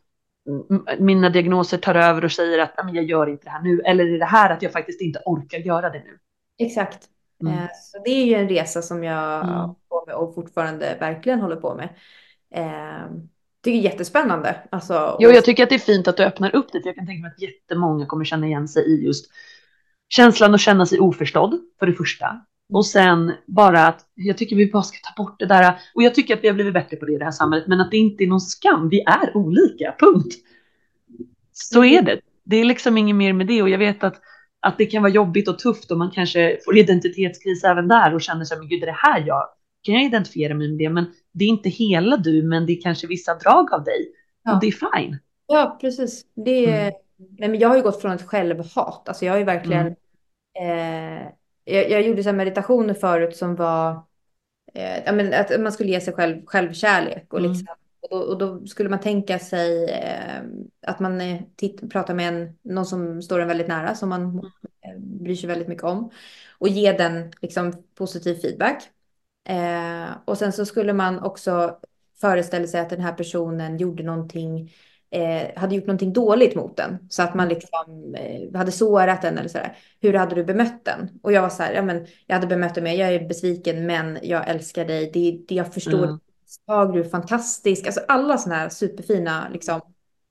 mina diagnoser tar över och säger att "Nej, men jag gör inte det här nu? Eller är det här att jag faktiskt inte orkar göra det nu? Exakt. Mm. Eh, så det är ju en resa som jag Mm. På med och fortfarande verkligen håller på med. Eh, tycker det är jättespännande. Alltså, Jo, jag tycker att det är fint att du öppnar upp det, för jag kan tänka mig att jättemånga kommer känna igen sig i just känslan att känna sig oförstådd, för det första. Och sen bara att jag tycker vi bara ska ta bort det där. Och jag tycker att vi har blivit bättre på det i det här samhället, men att det inte är någon skam. Vi är olika, punkt. Så är det. Det är liksom inget mer med det. Och jag vet att, att det kan vara jobbigt och tufft och man kanske får identitetskris även där och känner sig, men gud, är det här jag? Kan jag identifiera mig med det? Men det är inte hela du, men det är kanske vissa drag av dig. Ja. Och det är fine. Ja, precis. Det är, Mm. nej, men jag har ju gått från ett självhat. Alltså jag har ju verkligen... Mm. Eh, jag, jag gjorde så här meditationer förut som var eh, ja, men att man skulle ge sig själv självkärlek. Och, Mm. liksom, och, då, och då skulle man tänka sig eh, att man eh, titt, pratar med en, någon som står en väldigt nära, som man eh, bryr sig väldigt mycket om. Och ge den liksom, positiv feedback. Eh, och sen så skulle man också föreställa sig att den här personen gjorde någonting eh, hade gjort någonting dåligt mot den. Så att man liksom eh, hade sårat den eller sådär. Hur hade du bemött den? Och jag var så här, ja men jag hade bemött den med, jag är besviken men jag älskar dig. Det, det jag förstår, ja. du är fantastisk. Alltså alla sådana här superfina liksom.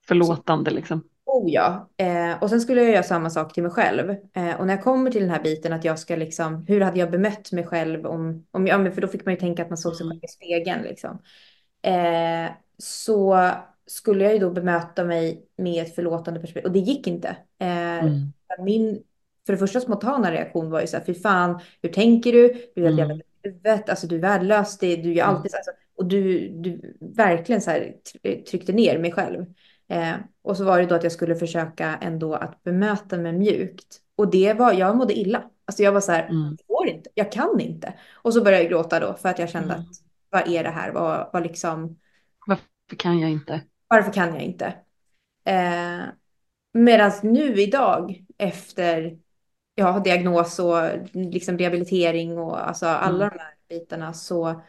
Förlåtande liksom. Oh ja. Eh, och sen skulle jag göra samma sak till mig själv. Eh, och när jag kommer till den här biten att jag ska liksom, hur hade jag bemött mig själv om, om men för då fick man ju tänka att man såg sig Mm. själv i spegeln liksom. Eh, så skulle jag ju då bemöta mig med ett förlåtande perspektiv. Och det gick inte. Eh, Mm. Min, för det första spontana reaktion var ju så här, fy fan, hur tänker du? Du är helt Mm. jävla huvudet, alltså du är värdelös, det, du gör Mm. alltid så. Alltså, och du, du verkligen så här tr- tryckte ner mig själv. Eh, och så var det då att jag skulle försöka ändå att bemöta mig mjukt. Och det var, jag mådde illa. Alltså jag var så här, Mm. jag får inte, jag kan inte. Och så började jag gråta då för att jag kände Mm. att vad är det här? Vad, vad liksom, Varför kan jag inte? varför kan jag inte? Eh, Medan nu idag efter ja, diagnos och liksom rehabilitering och alltså alla Mm. de här bitarna så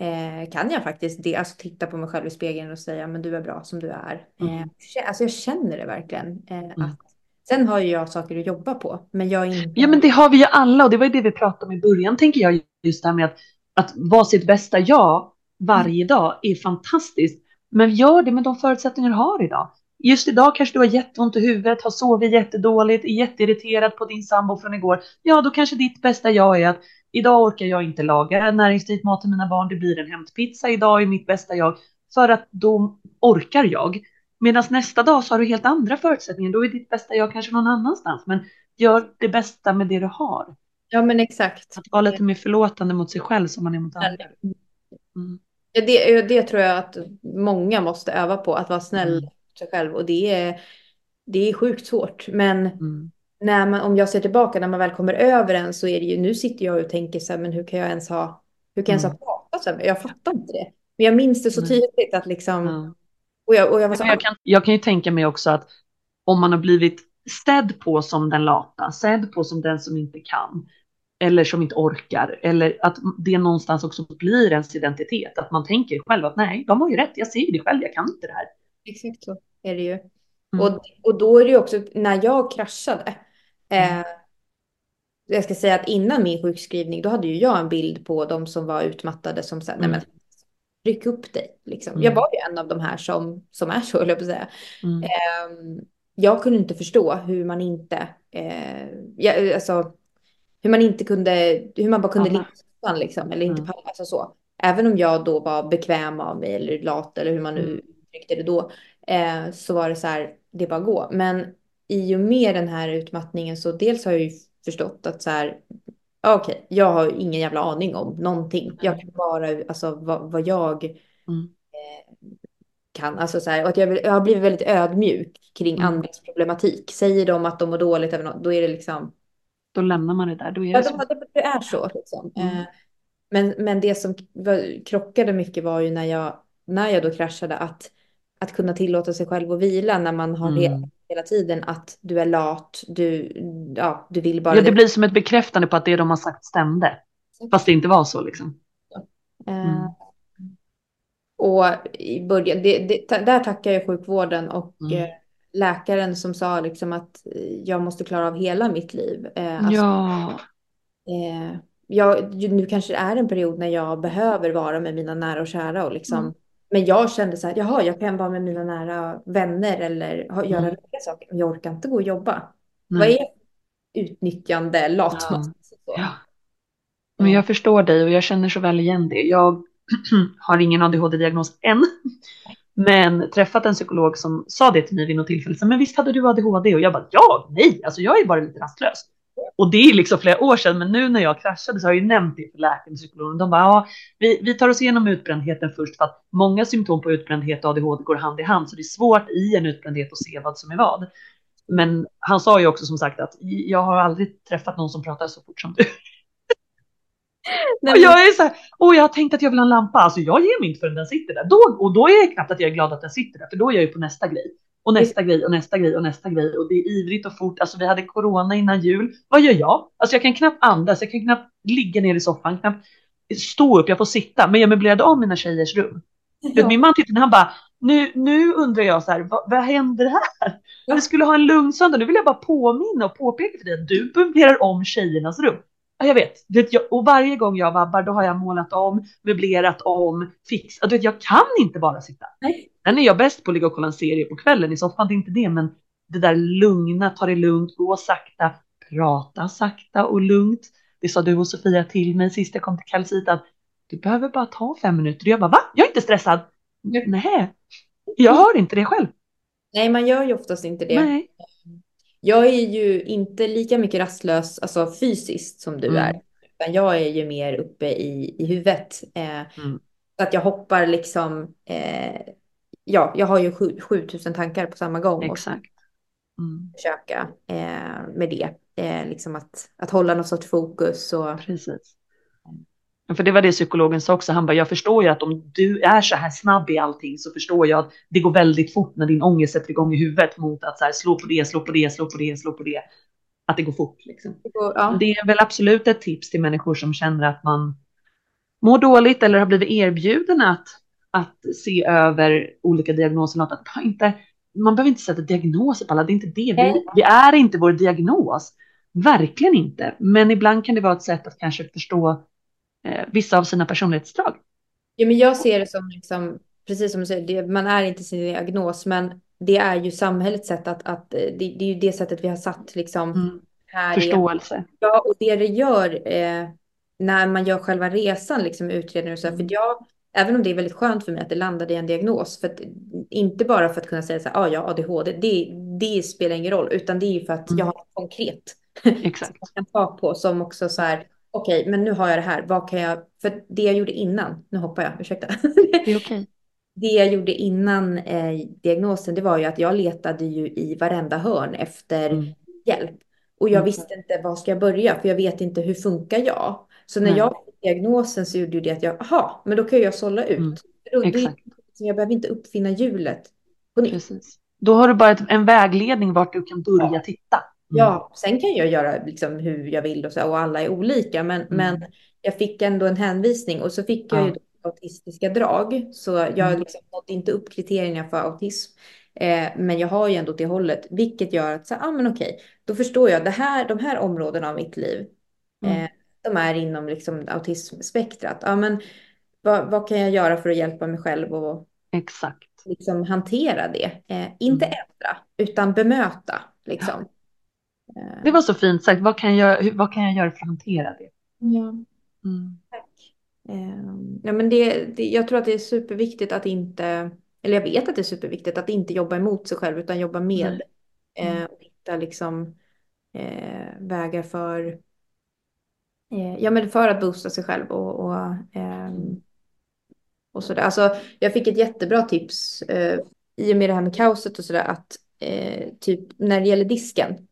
eh, kan jag faktiskt det, alltså titta på mig själv i spegeln och säga men du är bra som du är. Mm. Eh, alltså jag känner det verkligen. Eh, Mm. att, sen har ju jag saker att jobba på men jag inte... Ja men det har vi ju alla och det var ju det vi pratade om i början tänker jag just det här med att, att vara sitt bästa jag varje dag är fantastiskt. Men gör det med de förutsättningar du har idag. Just idag kanske du har jätteont i huvudet, har sovit jättedåligt, är jätteirriterad på din sambo från igår. Ja, då kanske ditt bästa jag är att idag orkar jag inte laga näringsrik mat till mina barn, det blir en hämtpizza. Idag är mitt bästa jag för att då orkar jag. Medan nästa dag så har du helt andra förutsättningar, då är ditt bästa jag kanske någon annanstans. Men gör det bästa med det du har. Ja men exakt. Att vara lite mer förlåtande mot sig själv som man är mot andra. Mm. Ja, det, det tror jag att många måste öva på, att vara snäll Mm. mot sig själv. Och det är, det är sjukt svårt. Men Mm. När man, om jag ser tillbaka, när man väl kommer över den så är det ju, nu sitter jag och tänker så här, men hur kan jag ens ha, hur kan jag ens ha pratat så här? Jag fattar inte det. Men jag minns det så tydligt att liksom, Ja. och jag, och jag var så jag, kan, jag kan ju tänka mig också att om man har blivit sedd på som den lata, sedd på som den som inte kan, eller som inte orkar, eller att det någonstans också blir ens identitet, att man tänker själv att nej, de har ju rätt, jag ser det själv, jag kan inte det här. Exakt så är det ju. Mm. Och, och då är det ju också, när jag kraschade, Mm. eh, jag ska säga att innan min sjukskrivning, då hade ju jag en bild på de som var utmattade som sa, nej Mm. men ryck upp dig. Liksom. Mm. Jag var ju en av de här som, som är så, höll jag på att säga. Mm. Ehm, jag kunde inte förstå hur man inte, eh, ja, alltså, hur man inte kunde, hur man bara kunde ligga liksom, eller inte Mm. palla, alltså så. Även om jag då var bekväm av mig eller lat eller hur man nu Mm. uttryckte det då, eh, så var det så här, det bara gå. Men i och med den här utmattningen så dels har jag ju förstått att så här, ja, okej, jag har ingen jävla aning om någonting. Jag kan bara, alltså vad, vad jag Mm. kan. Alltså så här, och att jag, jag har blivit väldigt ödmjuk kring Mm. andras problematik. Säger de att de mår dåligt, eller något, då är det liksom, Då lämnar man det där, då är ja, det så. de, det, det är så. Liksom. Mm. Eh, men, men det som krockade mycket var ju när jag, när jag då kraschade, att, att kunna tillåta sig själv att vila när man har Mm. hela, tiden att du är lat, du, ja, du vill bara Ja, det blir som ett bekräftande på att det de har sagt stämde. Fast det inte var så liksom. Eh, Mm. Och i början, det, det, där tackar jag sjukvården och Mm. eh, läkaren som sa liksom att eh, jag måste klara av hela mitt liv. Eh, alltså, Ja. eh, jag, nu kanske det är en period när jag behöver vara med mina nära och kära och liksom, Mm. Men jag kände så här, jaha, jag kan vara med mina nära vänner eller ha, göra Mm. roliga saker, men jag orkar inte gå och jobba. Vad Nej. är utnyttjande, latmask? så? Ja. Men jag förstår dig och jag känner så väl igen det. Jag [clears throat] har ingen ADHD-diagnos än, men träffat en psykolog som sa det till mig vid något tillfälle. Men visst hade du ADHD? Och jag bara, ja, nej, alltså jag är bara lite rastlös. Och det är liksom flera år sedan, men nu när jag kraschade så har jag ju nämnt det för läkaren och psykologen. De bara, ja, vi, vi tar oss igenom utbrändheten först för att många symptom på utbrändhet och ADHD går hand i hand, så det är svårt i en utbrändhet att se vad som är vad. Men han sa ju också som sagt att jag har aldrig träffat någon som pratar så fort som du. [laughs] Nej, Och jag är så här, åh jag har tänkt att jag vill ha en lampa, alltså jag ger mig inte förrän den sitter där. Då, och då är jag knappt att jag är glad att den sitter där, för då är jag ju på nästa grej. Och nästa grej och nästa grej och nästa grej och det är ivrigt och fort. Alltså vi hade corona innan jul. Vad gör jag? Alltså jag kan knappt andas, jag kan knappt ligga ner i soffan, knappt stå upp, jag får sitta. Men jag möblerade om mina tjejers rum. Vet, Min man tittade, han bara, nu, nu undrar jag så här, vad, vad händer här? Vi skulle ha en lugn söndag, nu vill jag bara påminna och påpeka för dig att du möblerar om tjejernas rum. Ja, jag vet. Vet jag, och varje gång jag vabbar då har jag målat om, möblerat om, fixat. Du vet, jag kan inte bara sitta. Nej. Sen är jag bäst på att ligga och kolla en serie på kvällen i soffan, det är inte det, men det där lugna, ta det lugnt, gå sakta, prata sakta och lugnt. Det sa du och Sofia till mig sist jag kom till Kalsit att du behöver bara ta fem minuter. Och jag bara, va? Jag är inte stressad. Nej. jag hör inte det själv. Nej, man gör ju oftast inte det. Nej. Jag är ju inte lika mycket rastlös, alltså fysiskt som du Mm. är. Utan jag är ju mer uppe i, i huvudet. Eh, Mm. så att jag hoppar liksom, eh, ja, jag har ju sju- 7000 tankar på samma gång. Och Exakt. Mm. försöka eh, med det. Eh, liksom att, att hålla någon sorts fokus och Precis. För det var det psykologen sa också. Han bara, jag förstår ju att om du är så här snabb i allting så förstår jag att det går väldigt fort när din ångest sätter igång i huvudet mot att så här, slå på det, slå på det, slå på det, slå på det. Att det går fort liksom. ja, Det är väl absolut ett tips till människor som känner att man mår dåligt eller har blivit erbjuden att, att se över olika diagnoser. Något, att inte, man behöver inte sätta diagnoser på alla, det är inte det. Vi, vi är inte vår diagnos. Verkligen inte. Men ibland kan det vara ett sätt att kanske förstå eh, vissa av sina personlighetsdrag. ja, men jag ser det som, liksom, precis som du säger, det, man är inte sin diagnos, men det är ju samhällets sätt att, att eh, det, det är ju det sättet vi har satt liksom. Här är- Förståelse. Ja, och det det gör eh, när man gör själva resan, liksom utredningen och så, här, för jag, även om det är väldigt skönt för mig att det landade i en diagnos, för att, inte bara för att kunna säga så här, ah, ja, ADHD, det, det spelar ingen roll, utan det är ju för att Mm. jag har något konkret Exakt. [laughs] som jag kan ta på, som också så här, okej, men nu har jag det här, vad kan jag, för det jag gjorde innan, nu hoppar jag, ursäkta. Det är okej. [laughs] Det jag gjorde innan eh, diagnosen, det var ju att jag letade ju i varenda hörn efter Mm. hjälp. Och jag Mm. visste inte var ska jag börja, för jag vet inte hur funkar jag. Så när Nej. jag fick diagnosen så gjorde ju det att jag, aha, men då kan jag sålla ut. Mm. Då, Exakt. jag behöver inte uppfinna hjulet på nytt. Precis. Då har du bara ett, en vägledning vart du kan börja titta. Mm. Ja, sen kan jag göra liksom hur jag vill och, så, och alla är olika, men, Mm. men jag fick ändå en hänvisning och så fick jag Ja. ju autistiska drag, så jag Mm. liksom nådde inte upp kriterierna för autism. Eh, men jag har ju ändå det hållet, vilket gör att så, ah, men okej, då förstår jag det här, de här områdena av mitt liv, Mm. eh, de är inom liksom autismspektrat. Ja, men vad, vad kan jag göra för att hjälpa mig själv och Exakt. liksom hantera det? Eh, inte Mm. ändra, utan bemöta liksom. Eh, Det var så fint sagt. Vad kan jag, vad kan jag göra för att hantera det? ja. Mm. Ehm, Ja, men det, det, jag tror att det är superviktigt att inte, eller jag vet att det är superviktigt att inte jobba emot sig själv utan jobba med Nej. Mm. eh, och hitta liksom eh, vägar för, eh, ja, men för att boosta sig själv och, och, ehm, och sådär. Alltså, jag fick ett jättebra tips eh, i och med det här med kaoset och sådär att eh, typ när det gäller disken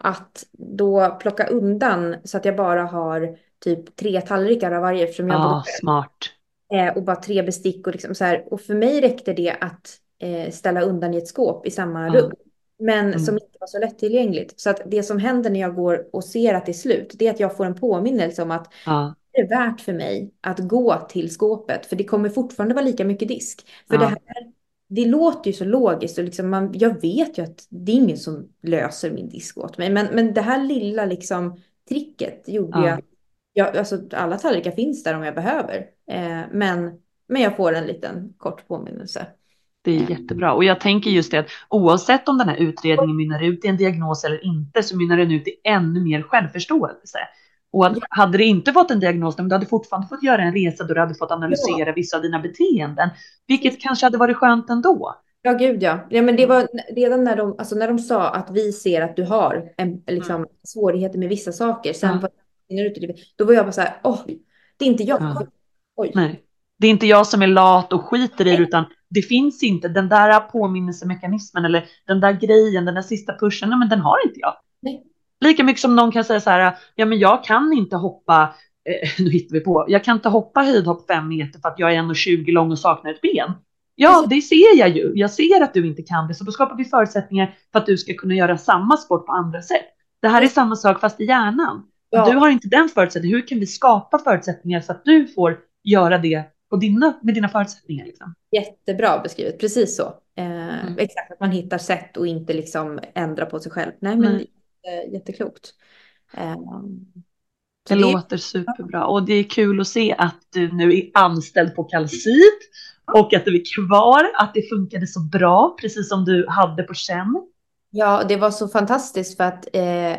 att då plocka undan så att jag bara har typ tre tallrikar av varje eftersom jag Ja, bodde själv. smart. Eh, och bara tre bestick och liksom så här. Och för mig räckte det att eh, ställa undan i ett skåp i samma Ja. rum. Men Mm. som inte var så lättillgängligt. Så att det som händer när jag går och ser att det är slut, det är att jag får en påminnelse om att Ja, det är värt för mig att gå till skåpet. För det kommer fortfarande vara lika mycket disk. För Ja. det här, det låter ju så logiskt och liksom man, jag vet ju att det är ingen som löser min disk åt mig. Men, men det här lilla liksom tricket gjorde Ja. att jag, alltså, alla tallrikar finns där om jag behöver. Eh, men, men jag får en liten kort påminnelse. det är jättebra. Och jag tänker just det att oavsett om den här utredningen mynnar ut i en diagnos eller inte så mynnar den ut i ännu mer självförståelse. Och hade det inte fått en diagnos, men du hade fortfarande fått göra en resa då du hade fått analysera vissa av dina beteenden, vilket kanske hade varit skönt ändå. Ja, gud ja. ja men det var redan när de, alltså när de sa att vi ser att du har en, liksom, svårigheter med vissa saker. Sen Ja. var då var jag bara så här, åh, det är inte jag. Ja. Oj. Nej, det är inte jag som är lat och skiter i det, utan det finns inte den där påminnelsemekanismen eller den där grejen, den där sista pushen, nej, men den har inte jag. Nej. Lika mycket som någon kan säga så här, ja men jag kan inte hoppa, eh, [laughs] nu hittar vi på, jag kan inte hoppa höjdhopp fem meter för att jag är 1,20 lång och saknar ett ben. Ja, det ser jag ju. Jag ser att du inte kan det, så då skapar vi förutsättningar för att du ska kunna göra samma sport på andra sätt. Det här är samma sak fast i hjärnan. Ja. Du har inte den förutsättningen. Hur kan vi skapa förutsättningar så att du får göra det på dina, med dina förutsättningar? Liksom? Jättebra beskrivet, precis så. Eh, Mm. Exakt, att man hittar sätt och inte liksom ändra på sig själv. Nej, men Nej. Jätte, jätteklokt. Eh, Det så låter superbra och det är kul att se att du nu är anställd på Kalsit och att du är kvar, att det funkade så bra, precis som du hade på känn. Ja, det var så fantastiskt för att eh,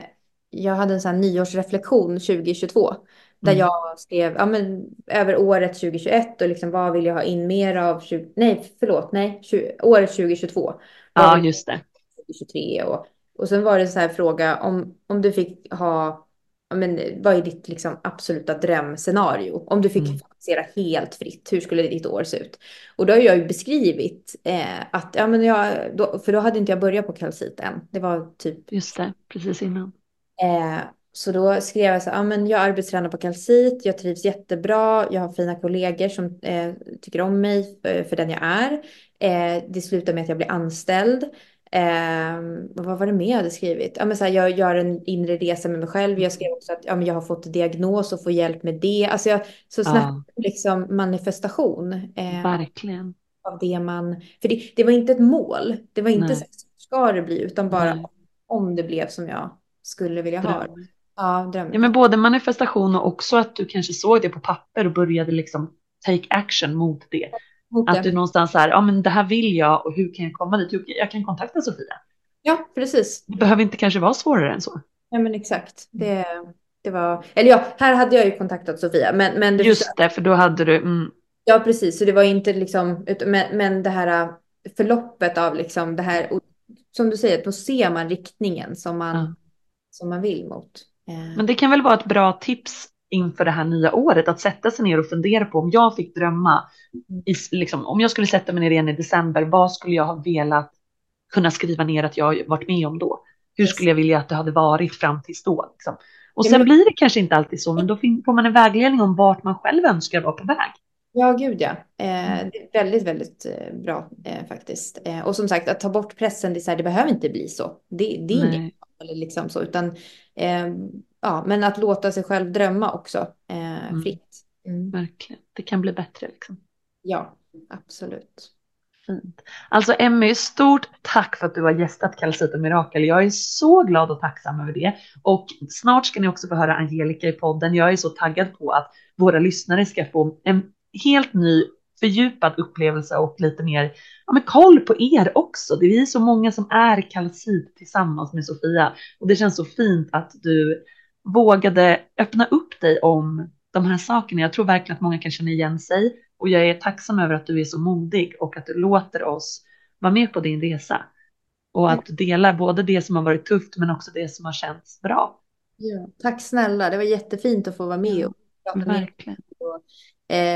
jag hade en sån här nyårsreflektion 2022. Där Mm. jag skrev ja, men, över året 2021 och liksom, vad vill jag ha in mer av? 20, nej, förlåt, nej, 20, året 2022. Vad Ja, just det. 2023 och, och sen var det så här fråga om, om du fick ha, men, vad är ditt liksom, absoluta drömscenario? Om du fick Mm. fantisera helt fritt, hur skulle ditt år se ut? Och då har jag ju beskrivit eh, att, ja men jag, då, för då hade inte jag börjat på kalcit än. Det var typ Just det, precis innan. Eh, så då skrev jag så här, ah, men jag arbetstränar på kalcit, jag trivs jättebra, jag har fina kollegor som eh, tycker om mig eh, för den jag är. Eh, det slutar med att jag blir anställd. Eh, vad var det mer jag hade skrivit? Ja, men så här, jag gör en inre resa med mig själv. Jag skrev också att ja, men jag har fått diagnos och får hjälp med det. Alltså jag, så snabbt Ja, liksom manifestation eh, verkligen. av det man... För det, det var inte ett mål. Det var inte Nej. så ska det bli, utan bara Nej. om det blev som jag skulle vilja ha. Ja, drömmen. Ja, men både manifestation och också att du kanske såg det på papper och började liksom take action mot det. Att du någonstans här, ja men det här vill jag och hur kan jag komma dit? Jag kan kontakta Sofia. Ja, precis. Det behöver inte kanske vara svårare än så. Ja, men exakt. Det, det var... Eller ja, här hade jag ju kontaktat Sofia, men, men det Just det, för då hade du, mm, Ja, precis. Så det var inte liksom, men, men det här äh, förloppet av liksom det här, och som du säger, då ser man riktningen som man, Ja. som man vill mot. Eh, Men det kan väl vara ett bra tips inför det här nya året att sätta sig ner och fundera på om jag fick drömma, i, liksom, om jag skulle sätta mig ner igen i december, vad skulle jag ha velat kunna skriva ner att jag varit med om då? Hur skulle jag vilja att det hade varit fram tills då? Liksom? Och sen blir det kanske inte alltid så, men då får man en vägledning om vart man själv önskar vara på väg. Ja, gud ja. Eh, det är väldigt, väldigt eh, bra eh, faktiskt. Eh, och som sagt, att ta bort pressen, det, här, det behöver inte bli så. Det, det är inget eller liksom så, utan eh, ja, men att låta sig själv drömma också eh, Mm. fritt. Mm. Verkligen, det kan bli bättre. Liksom. Ja, absolut. Fint. Alltså Emmy, stort tack för att du har gästat Kalcit och Mirakel. Jag är så glad och tacksam över det. Och snart ska ni också få höra Angelica i podden. Jag är så taggad på att våra lyssnare ska få en helt ny fördjupad upplevelse och lite mer ja, men koll på er också. Det är så många som är kalcit tillsammans med Sofia och det känns så fint att du vågade öppna upp dig om de här sakerna. Jag tror verkligen att många kan känna igen sig och jag är tacksam över att du är så modig och att du låter oss vara med på din resa och att du delar både det som har varit tufft men också det som har känts bra. Ja. Tack snälla, det var jättefint att få vara med och prata med er. Verkligen.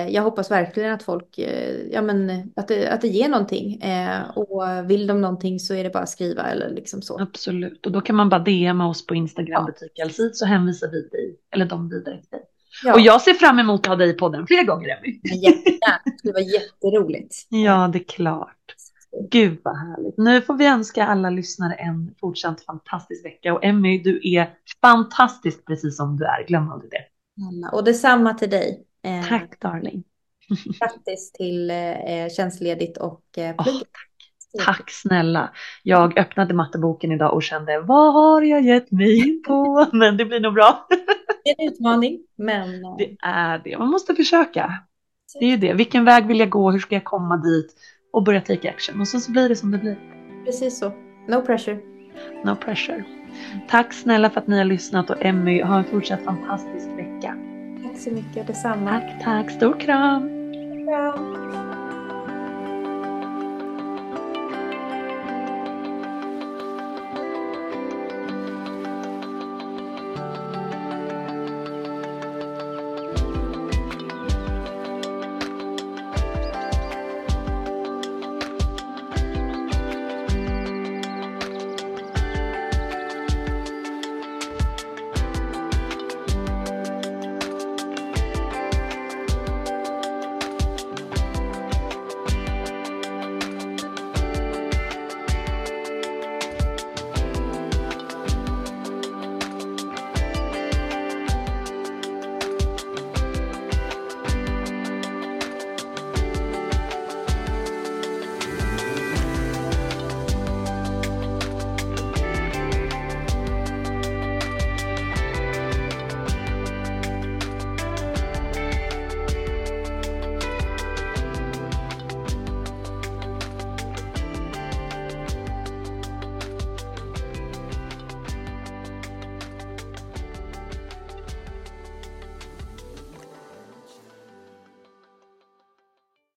Eh, jag hoppas verkligen att folk, eh, ja men att det, att det ger någonting. Eh, och vill de någonting så är det bara att skriva eller liksom så. Absolut. Och då kan man bara DMa oss på Instagram Ja. så hänvisar vi dig eller de vidare till dig. Ja, Och jag ser fram emot att ha dig i podden fler gånger Emmy. jättegärna. Det skulle vara jätteroligt. Ja, det är klart. Gud vad härligt. Nu får vi önska alla lyssnare en fortsatt fantastisk vecka och Emmy, du är fantastisk precis som du är. Glöm aldrig det. Och detsamma till dig. Eh, Tack darling. [laughs] Grattis till eh, tjänstledigt och eh, Åh, plugget. Tack snälla. Jag öppnade matteboken idag och kände vad har jag gett mig in på? [laughs] Men det blir nog bra. [laughs] Det är en utmaning, men eh, Det är det. Man måste försöka. Det är ju det. Vilken väg vill jag gå? Hur ska jag komma dit? Och börja take action. Och så, så blir det som det blir. precis så. No pressure. No pressure. Tack snälla för att ni har lyssnat och Emmy, ha en fortsatt fantastisk vecka. Tack så mycket, detsamma. Tack, tack. Stor kram. Stor kram.